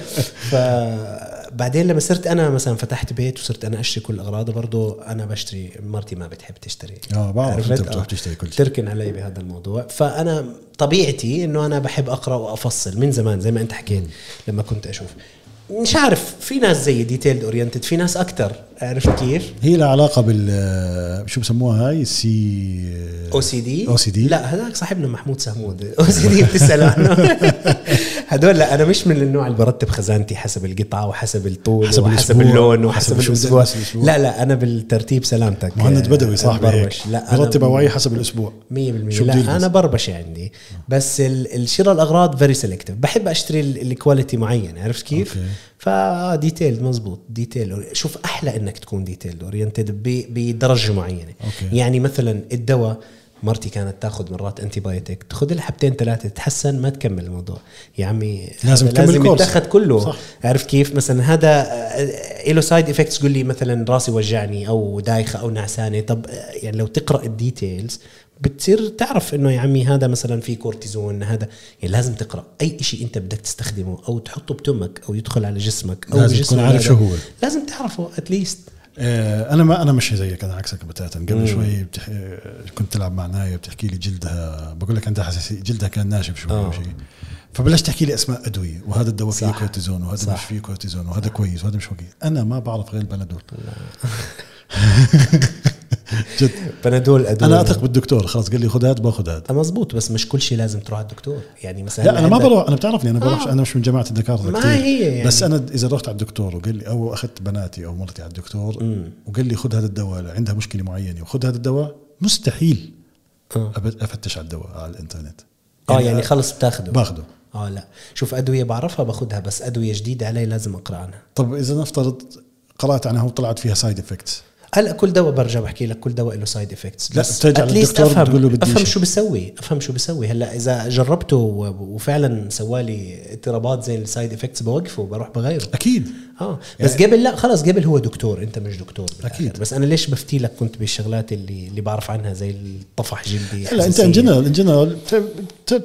فبعدين لما صرت أنا مثلا فتحت بيت وصرت أنا أشتري كل اغراضه برضه أنا بشتري مرتي ما بتحب تشتري.
آه بعرف؟ أنت بتروح. تشتري كل شيء.
تركن علي بهذا الموضوع. فأنا طبيعتي إنه أنا بحب أقرأ وأفصل من زمان زي ما أنت حكيت لما كنت أشوف. مش عارف في ناس زي detailed oriented في ناس أكثر عرفت كيف؟
هي لها علاقة بال شو بسموها هاي؟ سي
أو سي دي
أو سي دي
لا هذاك صاحبنا محمود سهمود OCD بتسأل عنه. هدول لا أنا مش من النوع اللي برتب خزانتي حسب القطعة وحسب الطول
حسب
وحسب اللون
وحسب الأسبوع.
لا لا أنا بالترتيب سلامتك.
مهند بدوي
آه،
صاحبي هيك
بربش لا
برتب أواعي حسب الأسبوع.
100%
شو
لا؟ أنا بربشة عندي. بس ال- الشراء الأغراض very selective بحب أشتري ال- ال quality معين عرفت كيف؟
okay.
ف detail مزبوط detail شوف أحلى إنك تكون detail oriented بدرجة معينة.
okay.
يعني مثلا الدواء مرتي كانت تاخذ مرات antibiotic تاخذ لها حبتين ثلاثة تتحسن ما تكمل الموضوع يا عمي
لازم تكمل
لازم. يتأخذ كله
صح.
عرفت كيف مثلا هذا آه، له side effects قول لي مثلا راسي وجعني أو دايخة أو نعسانة طب آه، يعني لو تقرأ ال details بتصير تعرف إنه يا عمي هذا مثلا في كورتيزون هذا يعني لازم تقرأ أي شيء أنت بدك تستخدمه أو تحطه بتمك أو يدخل على جسمك أو
لازم تكون عارف شو. هو.
لازم تعرفه at
least أنا ما أنا مش زيك أنا عكسك بتاتا قبل شوي بتح... آه، كنت تلعب مع نايا بتحكي لي جلدها بقول لك عندها حساسيه جلدها كان ناشف شوي أو
آه.
شيء فبلشت تحكي لي أسماء أدوية وهذا الدواء فيه
صح.
كورتيزون وهذا
صح.
مش فيه كورتيزون وهذا كويس وهذا مش كويس أنا ما بعرف غير البنادول جد.
بنادول ادويه
أنا أثق بالدكتور خلاص قال لي خذ هذا باخذ هذا
مزبوط بس مش كل شيء لازم تروح على الدكتور. يعني مثلا
لا أنا ما بروح أنا بتعرفني أنا بروح
آه.
أنا مش من جماعة الدكاتره
ما
كتير.
هي يعني.
بس أنا إذا رحت على الدكتور وقال لي أو أخذت بناتي أو مرتي على الدكتور
مم.
وقال لي خذ هذا الدواء عندها مشكلة معينة وخذ هذا الدواء مستحيل
آه,
أبد- أفتش على الدواء على الإنترنت.
آه يعني خلص بتاخده.
باخده.
آه لا. شوف أدوية بعرفها باخذها بس أدوية جديدة علي لازم أقرأ عنها.
طب إذا نفترض قرأت عنها وطلعت فيها side effects
هلا كل دواء برجع بحكي لك كل دواء له side effects
لا، بترجع للدكتور
افهم
بتقول له بدي أفهم.
شو بيسوي أفهم شو بيسوي هلا إذا جربته وفعلا سوالي اضطرابات زي ال side effects بوقفه وبروح بغيره.
أكيد.
آه. بس قبل لا خلص قبل هو دكتور انت مش دكتور.
أكيد.
بس أنا ليش بفتي لك كنت بالشغلات اللي اللي بعرف عنها زي الطفح جلدي
هلا انت. in general in general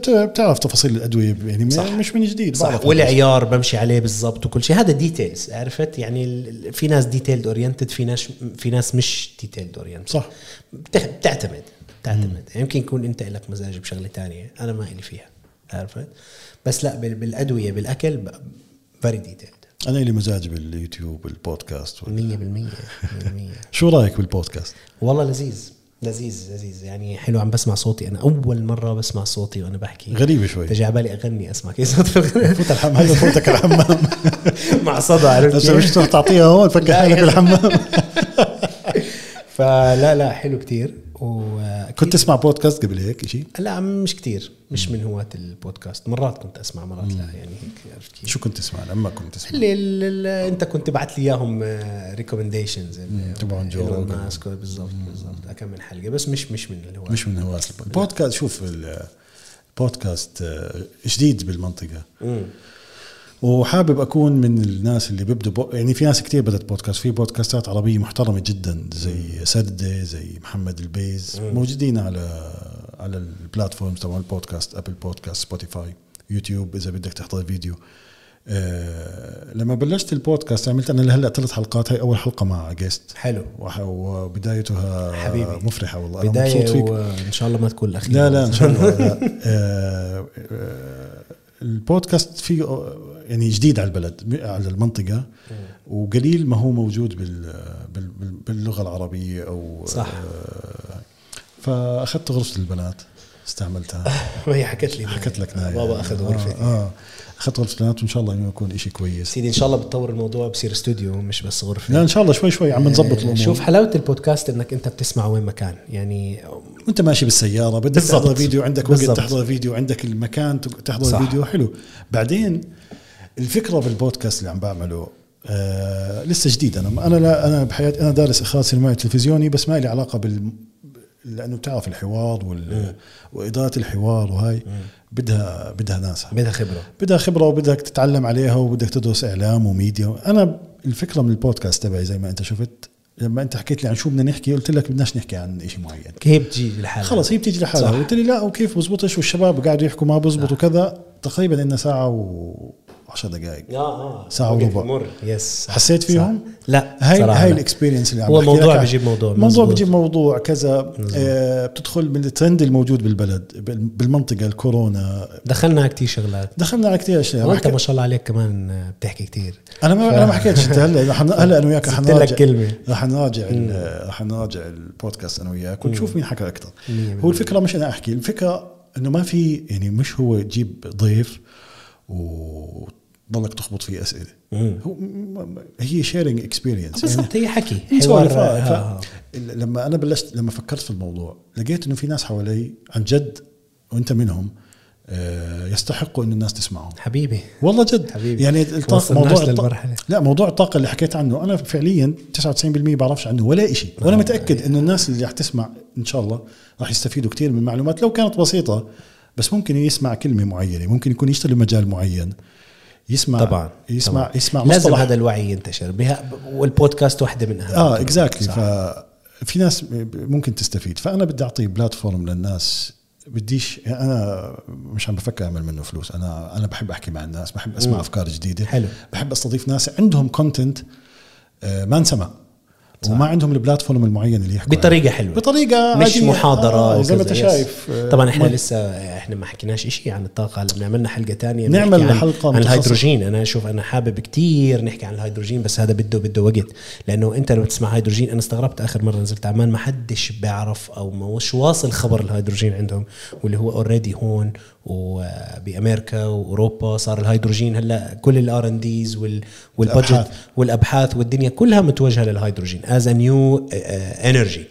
بتعرف تفاصيل الأدوية يعني
صح.
مش من جديد
صح. والعيار بمشي عليه بالضبط وكل شيء. هذا details عرفت؟ يعني في ناس detailed oriented في ناس في ناس مش detailed oriented
صح.
بتعتمد بتعتمد. يمكن يكون أنت لك مزاج بشغلة تانية أنا ما إلي فيها عرفت؟ بس لا بال- بالأدوية بالأكل very detailed
أنا لي مزاج باليوتيوب والبودكاست
100% 100%
شو رأيك بالبودكاست؟
والله لذيذ لذيذ لذيذ. يعني حلو عم بسمع صوتي. أنا أول مرة بسمع صوتي وأنا بحكي.
غريبة شوي.
على بالي أغني أسمع كيف صوت
فوت الحمام هلا فوتك الحمام.
مع صدى عرفت كيف؟
مش تعطيها هون فكر حالك بالحمام
فلا لا حلو كتير. و
كنت تسمع بودكاست قبل هيك شيء؟
لا مش كتير مش من هواة البودكاست. مرات كنت أسمع مرات لا يعني هيك عرفت كيف؟
شو كنت تسمع؟ لما كنت تسمع؟
اللي اللي أنت كنت بعت لي إياهم recommendations
تبعون جو.
ماسك بالضبط بالضبط. كم من حلقة. بس مش مش من الهواة.
مش من هواة البودكاست شوف البودكاست آه، جديد بالمنطقة.
مم.
وحابب أكون من الناس اللي بيبدوا بو يعني في ناس كتير بدأت بودكاست. في بودكاستات عربية محترمة جدا زي سردة زي محمد البيز موجودين على على ال platforms تبع البودكاست Apple Podcast Spotify YouTube إذا بدك تحضر فيديو. أه لما بلشت البودكاست عملت أنا لهلأ ثلاث حلقات. هاي أول حلقة مع جيست
حلو.
وبدايتها
حبيبي.
مفرحة والله. أنا
بداية
مبسوط فيك.
وإن شاء الله ما تكون الأخيرة.
لا لا إن شاء الله. لا. آه، آه، البودكاست فيه آه، يعني جديد على البلد على المنطقة وقليل ما هو موجود بال بال- بال- باللغة العربية أو
صح.
آه، فأخذت غرفة البنات استعملتها.
ما هي حكت لي.
حكت لك نايا
بابا أخذ غرفتي.
آه, آه أخذت غرفة البنات وإن شاء الله إنه يكون شيء كويس.
سيدي إن شاء الله بتطور الموضوع بصير استوديو مش بس غرفة.
لا إن شاء الله شوي شوي عم نظبط
آه،
الأمور.
شوف حلاوة البودكاست إنك أنت بتسمع وين ما كان. يعني
وانت ماشي بالسيارة بدك
بالضبط.
تحضر فيديو عندك وقت
بالضبط.
تحضر فيديو عندك المكان تحضر
صح.
فيديو حلو. بعدين الفكرة في البودكاست اللي عم بعمله آه لسه جديد. أنا أنا لا أنا بحياتي أنا دارس إخراج سينمائي تلفزيوني بس ما لي علاقة بال لأنه بتعرف الحوار وال... وإدارة الحوار وهاي بدها بدها ناس.
بدها خبرة.
بدها خبرة وبدك تتعلم عليها وبدك تدرس إعلام وميديا. أنا الفكرة من البودكاست تبعي زي ما أنت شفت لما انت حكيت لي عن شو بدنا نحكي قلت لك بدناش نحكي عن شيء معين.
هي بتجي لحالها
خلص هي بتيجي لحالها. قلت لي لا وكيف بزبطش؟ والشباب قاعدوا يحكوا ما بزبط وكذا تقريبا إنها ساعة و 10 دقائق.
آه آه.
ساعة
وقت
وربع.
يس
حسيت فيهم؟
لا.
هاي
صراحة
هاي
لا.
ال experience اللي عم
هو موضوع
لك.
بيجيب موضوع
موضوع
مزبوط.
بيجيب موضوع كذا آه بتدخل من الترند الموجود بالبلد بال- بالمنطقة الكورونا.
دخلنا على كثير شغلات.
دخلنا على كثير أشياء.
وانت ما شاء الله عليك كمان بتحكي كثير
أنا ما أنا ما حكيتش أنت. هلا هلا أنا وياك رح نراجع
كلمة.
رح نراجع ال- رح نراجع البودكاست أنا وياك ونشوف مين حكى
أكثر
هو الفكرة مش أنا أحكي الفكرة إنه ما في يعني مش هو تجيب ضيف وتضلك تخبط فيه
أسئلة.
هو هي sharing experience
بالضبط هي حكي حوار
آه،
آه.
لما أنا بلشت لما فكرت في الموضوع لقيت إنه في ناس حوالي عن جد وأنت منهم آه، يستحقوا إنه الناس تسمعهم
حبيبي
والله جد
حبيبي.
يعني
وصلناش
موضوع
للمرحلة.
لا موضوع الطاقة اللي حكيت عنه أنا فعليا 99% بعرفش عنه ولا إشي وأنا
آه.
متأكد إنه الناس اللي رح تسمع إن شاء الله راح يستفيدوا كثير من المعلومات لو كانت بسيطة بس ممكن يسمع كلمة معينة ممكن يكون يشتغل مجال معين يسمع
طبعا
يسمع
طبعا.
يسمع
لازم
مصطلح
هذا الوعي ينتشر بها والبودكاست واحدة من اهم
آه
exactly.
ففي ناس ممكن تستفيد فأنا بدي أعطي platform للناس بديش يعني أنا مش عم بفكر أعمل منه فلوس أنا أنا بحب أحكي مع الناس بحب أسمع
مم.
أفكار جديدة
حلو.
بحب أستضيف ناس عندهم content ما انسمع
صح.
وما عندهم ال platform المعين اللي يحكوا
بطريقة حلوة
بطريقة
مش
عادية.
محاضرة
آه زي ما
أنت.
شايف آه،
طبعا إحنا
ما-
لسه إحنا ما حكيناش شيء عن الطاقة هلا بنعملنا حلقة تانية
نعمل
عن,
حلقة
عن
متخصصة.
الهيدروجين أنا أشوف أنا حابب كتير نحكي عن الهيدروجين بس هذا بده بده وقت لأنه أنت لما تسمع هيدروجين أنا استغربت آخر مرة نزلت عمان ما حدش بيعرف أو مش واصل خبر الهيدروجين عندهم واللي هو already هون وبأمريكا وأوروبا صار الهيدروجين هلأ كل ال R&Ds وال
budget.
والأبحاث والدنيا كلها متوجهة للهيدروجين as new energy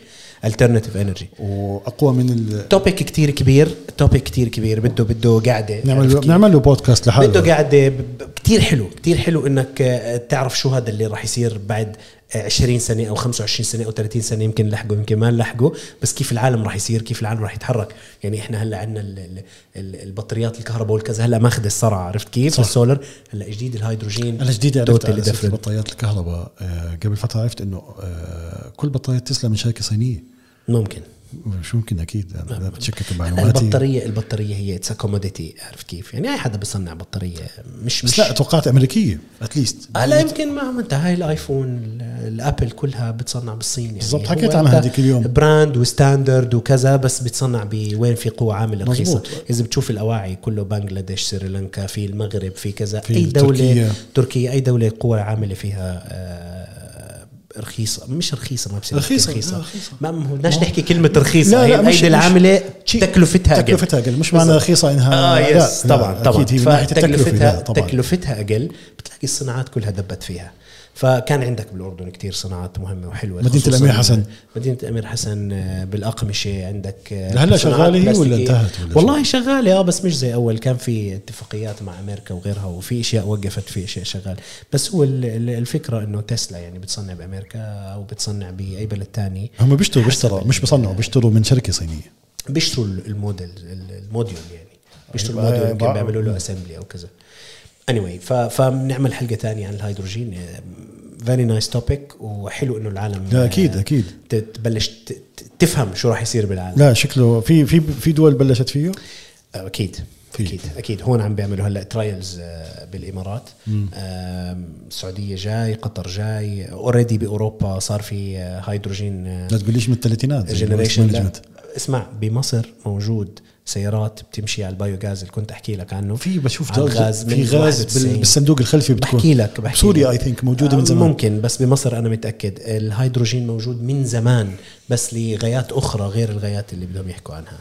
alternative energy
وأقوى من ال...
topic كتير كبير topic كتير كبير بده بده قاعدة عرفت
نعمل؟ نعمل له بودكاست لحاله
بده ب- كتير حلو كتير حلو إنك آه، تعرف شو هذا اللي راح يصير بعد 20 سنة أو 25 سنة أو 30 سنة يمكن نلحقه يمكن ما نلحقه بس كيف العالم راح يصير؟ كيف العالم راح يتحرك؟ يعني إحنا هلأ عندنا ال- ال- ال- البطاريات الكهرباء والكذا هلأ ماخذ الصرعه عرفت كيف؟
صح.
السولر هلأ جديد الهيدروجين
أنا جديد عرفت
different.
بطاريات الكهرباء آه، قبل فترة عرفت إنه آه، كل بطارية تسلا من شركة صينية.
ممكن.
شو ممكن أكيد. أنا لا بتشكك بمعلوماتي.
البطاريه البطارية هي it's commodity عرفت كيف. يعني أي حدا بيصنع بطارية مش
بس
مش
لا توقعت أمريكية at least
هلا يمكن ما أنت هاي الآيفون ال- ال Apple كلها بتصنع بالصين يعني.
بالضبط، حكيت عنها هذيك اليوم.
brand و standard وكذا بس بتصنع بوين في قوة عاملة رخيصة.
مزبوط.
إذا بتشوف الأواعي كله بنغلاديش سريلانكا في المغرب في كذا
في
أي دولة
تركيا.
تركيا أي دولة قوة عاملة فيها آه، رخيصة مش رخيصة ما بصير
رخيصة،.
رخيصة. ما بدناش نحكي كلمة رخيصة
لا،
هي
لا، الأيدي
العاملة
شيء-
تكلفتها أقل.
تكلفتها أقل مش معنى. رخيصة انها آه
يس
لا،
طبعا
هي لا، طبعا
تكلفتها أقل بتلاقي الصناعات كلها دبت فيها فكان عندك بالأردن كتير صناعات مهمة وحلوة.
مدينة
خصوصاً
الأمير حسن.
مدينة الأمير حسن آه، بالأقمشة عندك آه،
هلا شغالة هي ولا. انتهت ولا؟
والله شغالة آه بس مش زي أول. كان في اتفاقيات مع أمريكا وغيرها وفي أشياء وقفت في أشياء شغال. بس هو ال- ال- الفكرة إنه تسلا يعني بتصنع بأمريكا أو بتصنع بأي بلد تاني.
هم بيشتروا بيشتروا مش بيصنعوا بيشتروا من شركة صينية.
بيشتروا الموديل ال module يعني. بيشتروا
أيوة،
ال module
يمكن
بيعملوا له assembly أو كذا. Anyway فبنعمل حلقة ثانية عن الهيدروجين. very nice topic وحلو إنه العالم
لا أكيد أكيد.
ت- تبلش تفهم شو راح يصير بالعالم.
لا شكله في في في دول بلشت فيه؟
أكيد
في.
أكيد أكيد. هون عم بيعملوا هلأ trials بالإمارات. آم، السعودية جاي قطر جاي. already بأوروبا صار في آه، هيدروجين آه،
لا تقوليش من الثلاثينات generation.
اسمع بمصر موجود سيارات بتمشي على ال biogas اللي كنت أحكي لك عنه.
في بشوف
على
غاز في غاز
91.
بال- بالصندوق الخلفي بتكون.
بحكي لك بحكي
بسوريا
لك.
I think موجودة من زمان.
ممكن بس بمصر أنا متأكد. الهيدروجين موجود من زمان بس لغايات أخرى غير الغايات اللي بدهم يحكوا عنها.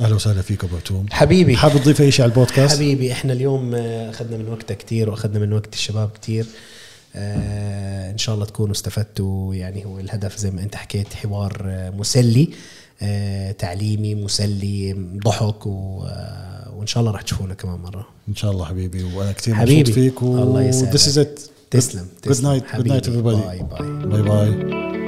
أهلا وسهلا فيك أبو توم.
حبيبي.
حابب تضيف أي شيء على البودكاست؟
حبيبي إحنا اليوم آه، أخذنا من وقتك كتير وأخذنا من وقت الشباب كتير. آه إن شاء الله تكونوا استفدتوا. يعني هو الهدف زي ما أنت حكيت حوار آه، مسلي. آه تعليمي مسلي ضحك و آه وإن شاء الله راح تشوفونا كمان مرة
إن شاء الله حبيبي وأنا كثير. مبسوط فيك و
الله يسعدك. تسلم
night good night
حبيبي.
everybody
باي باي
باي باي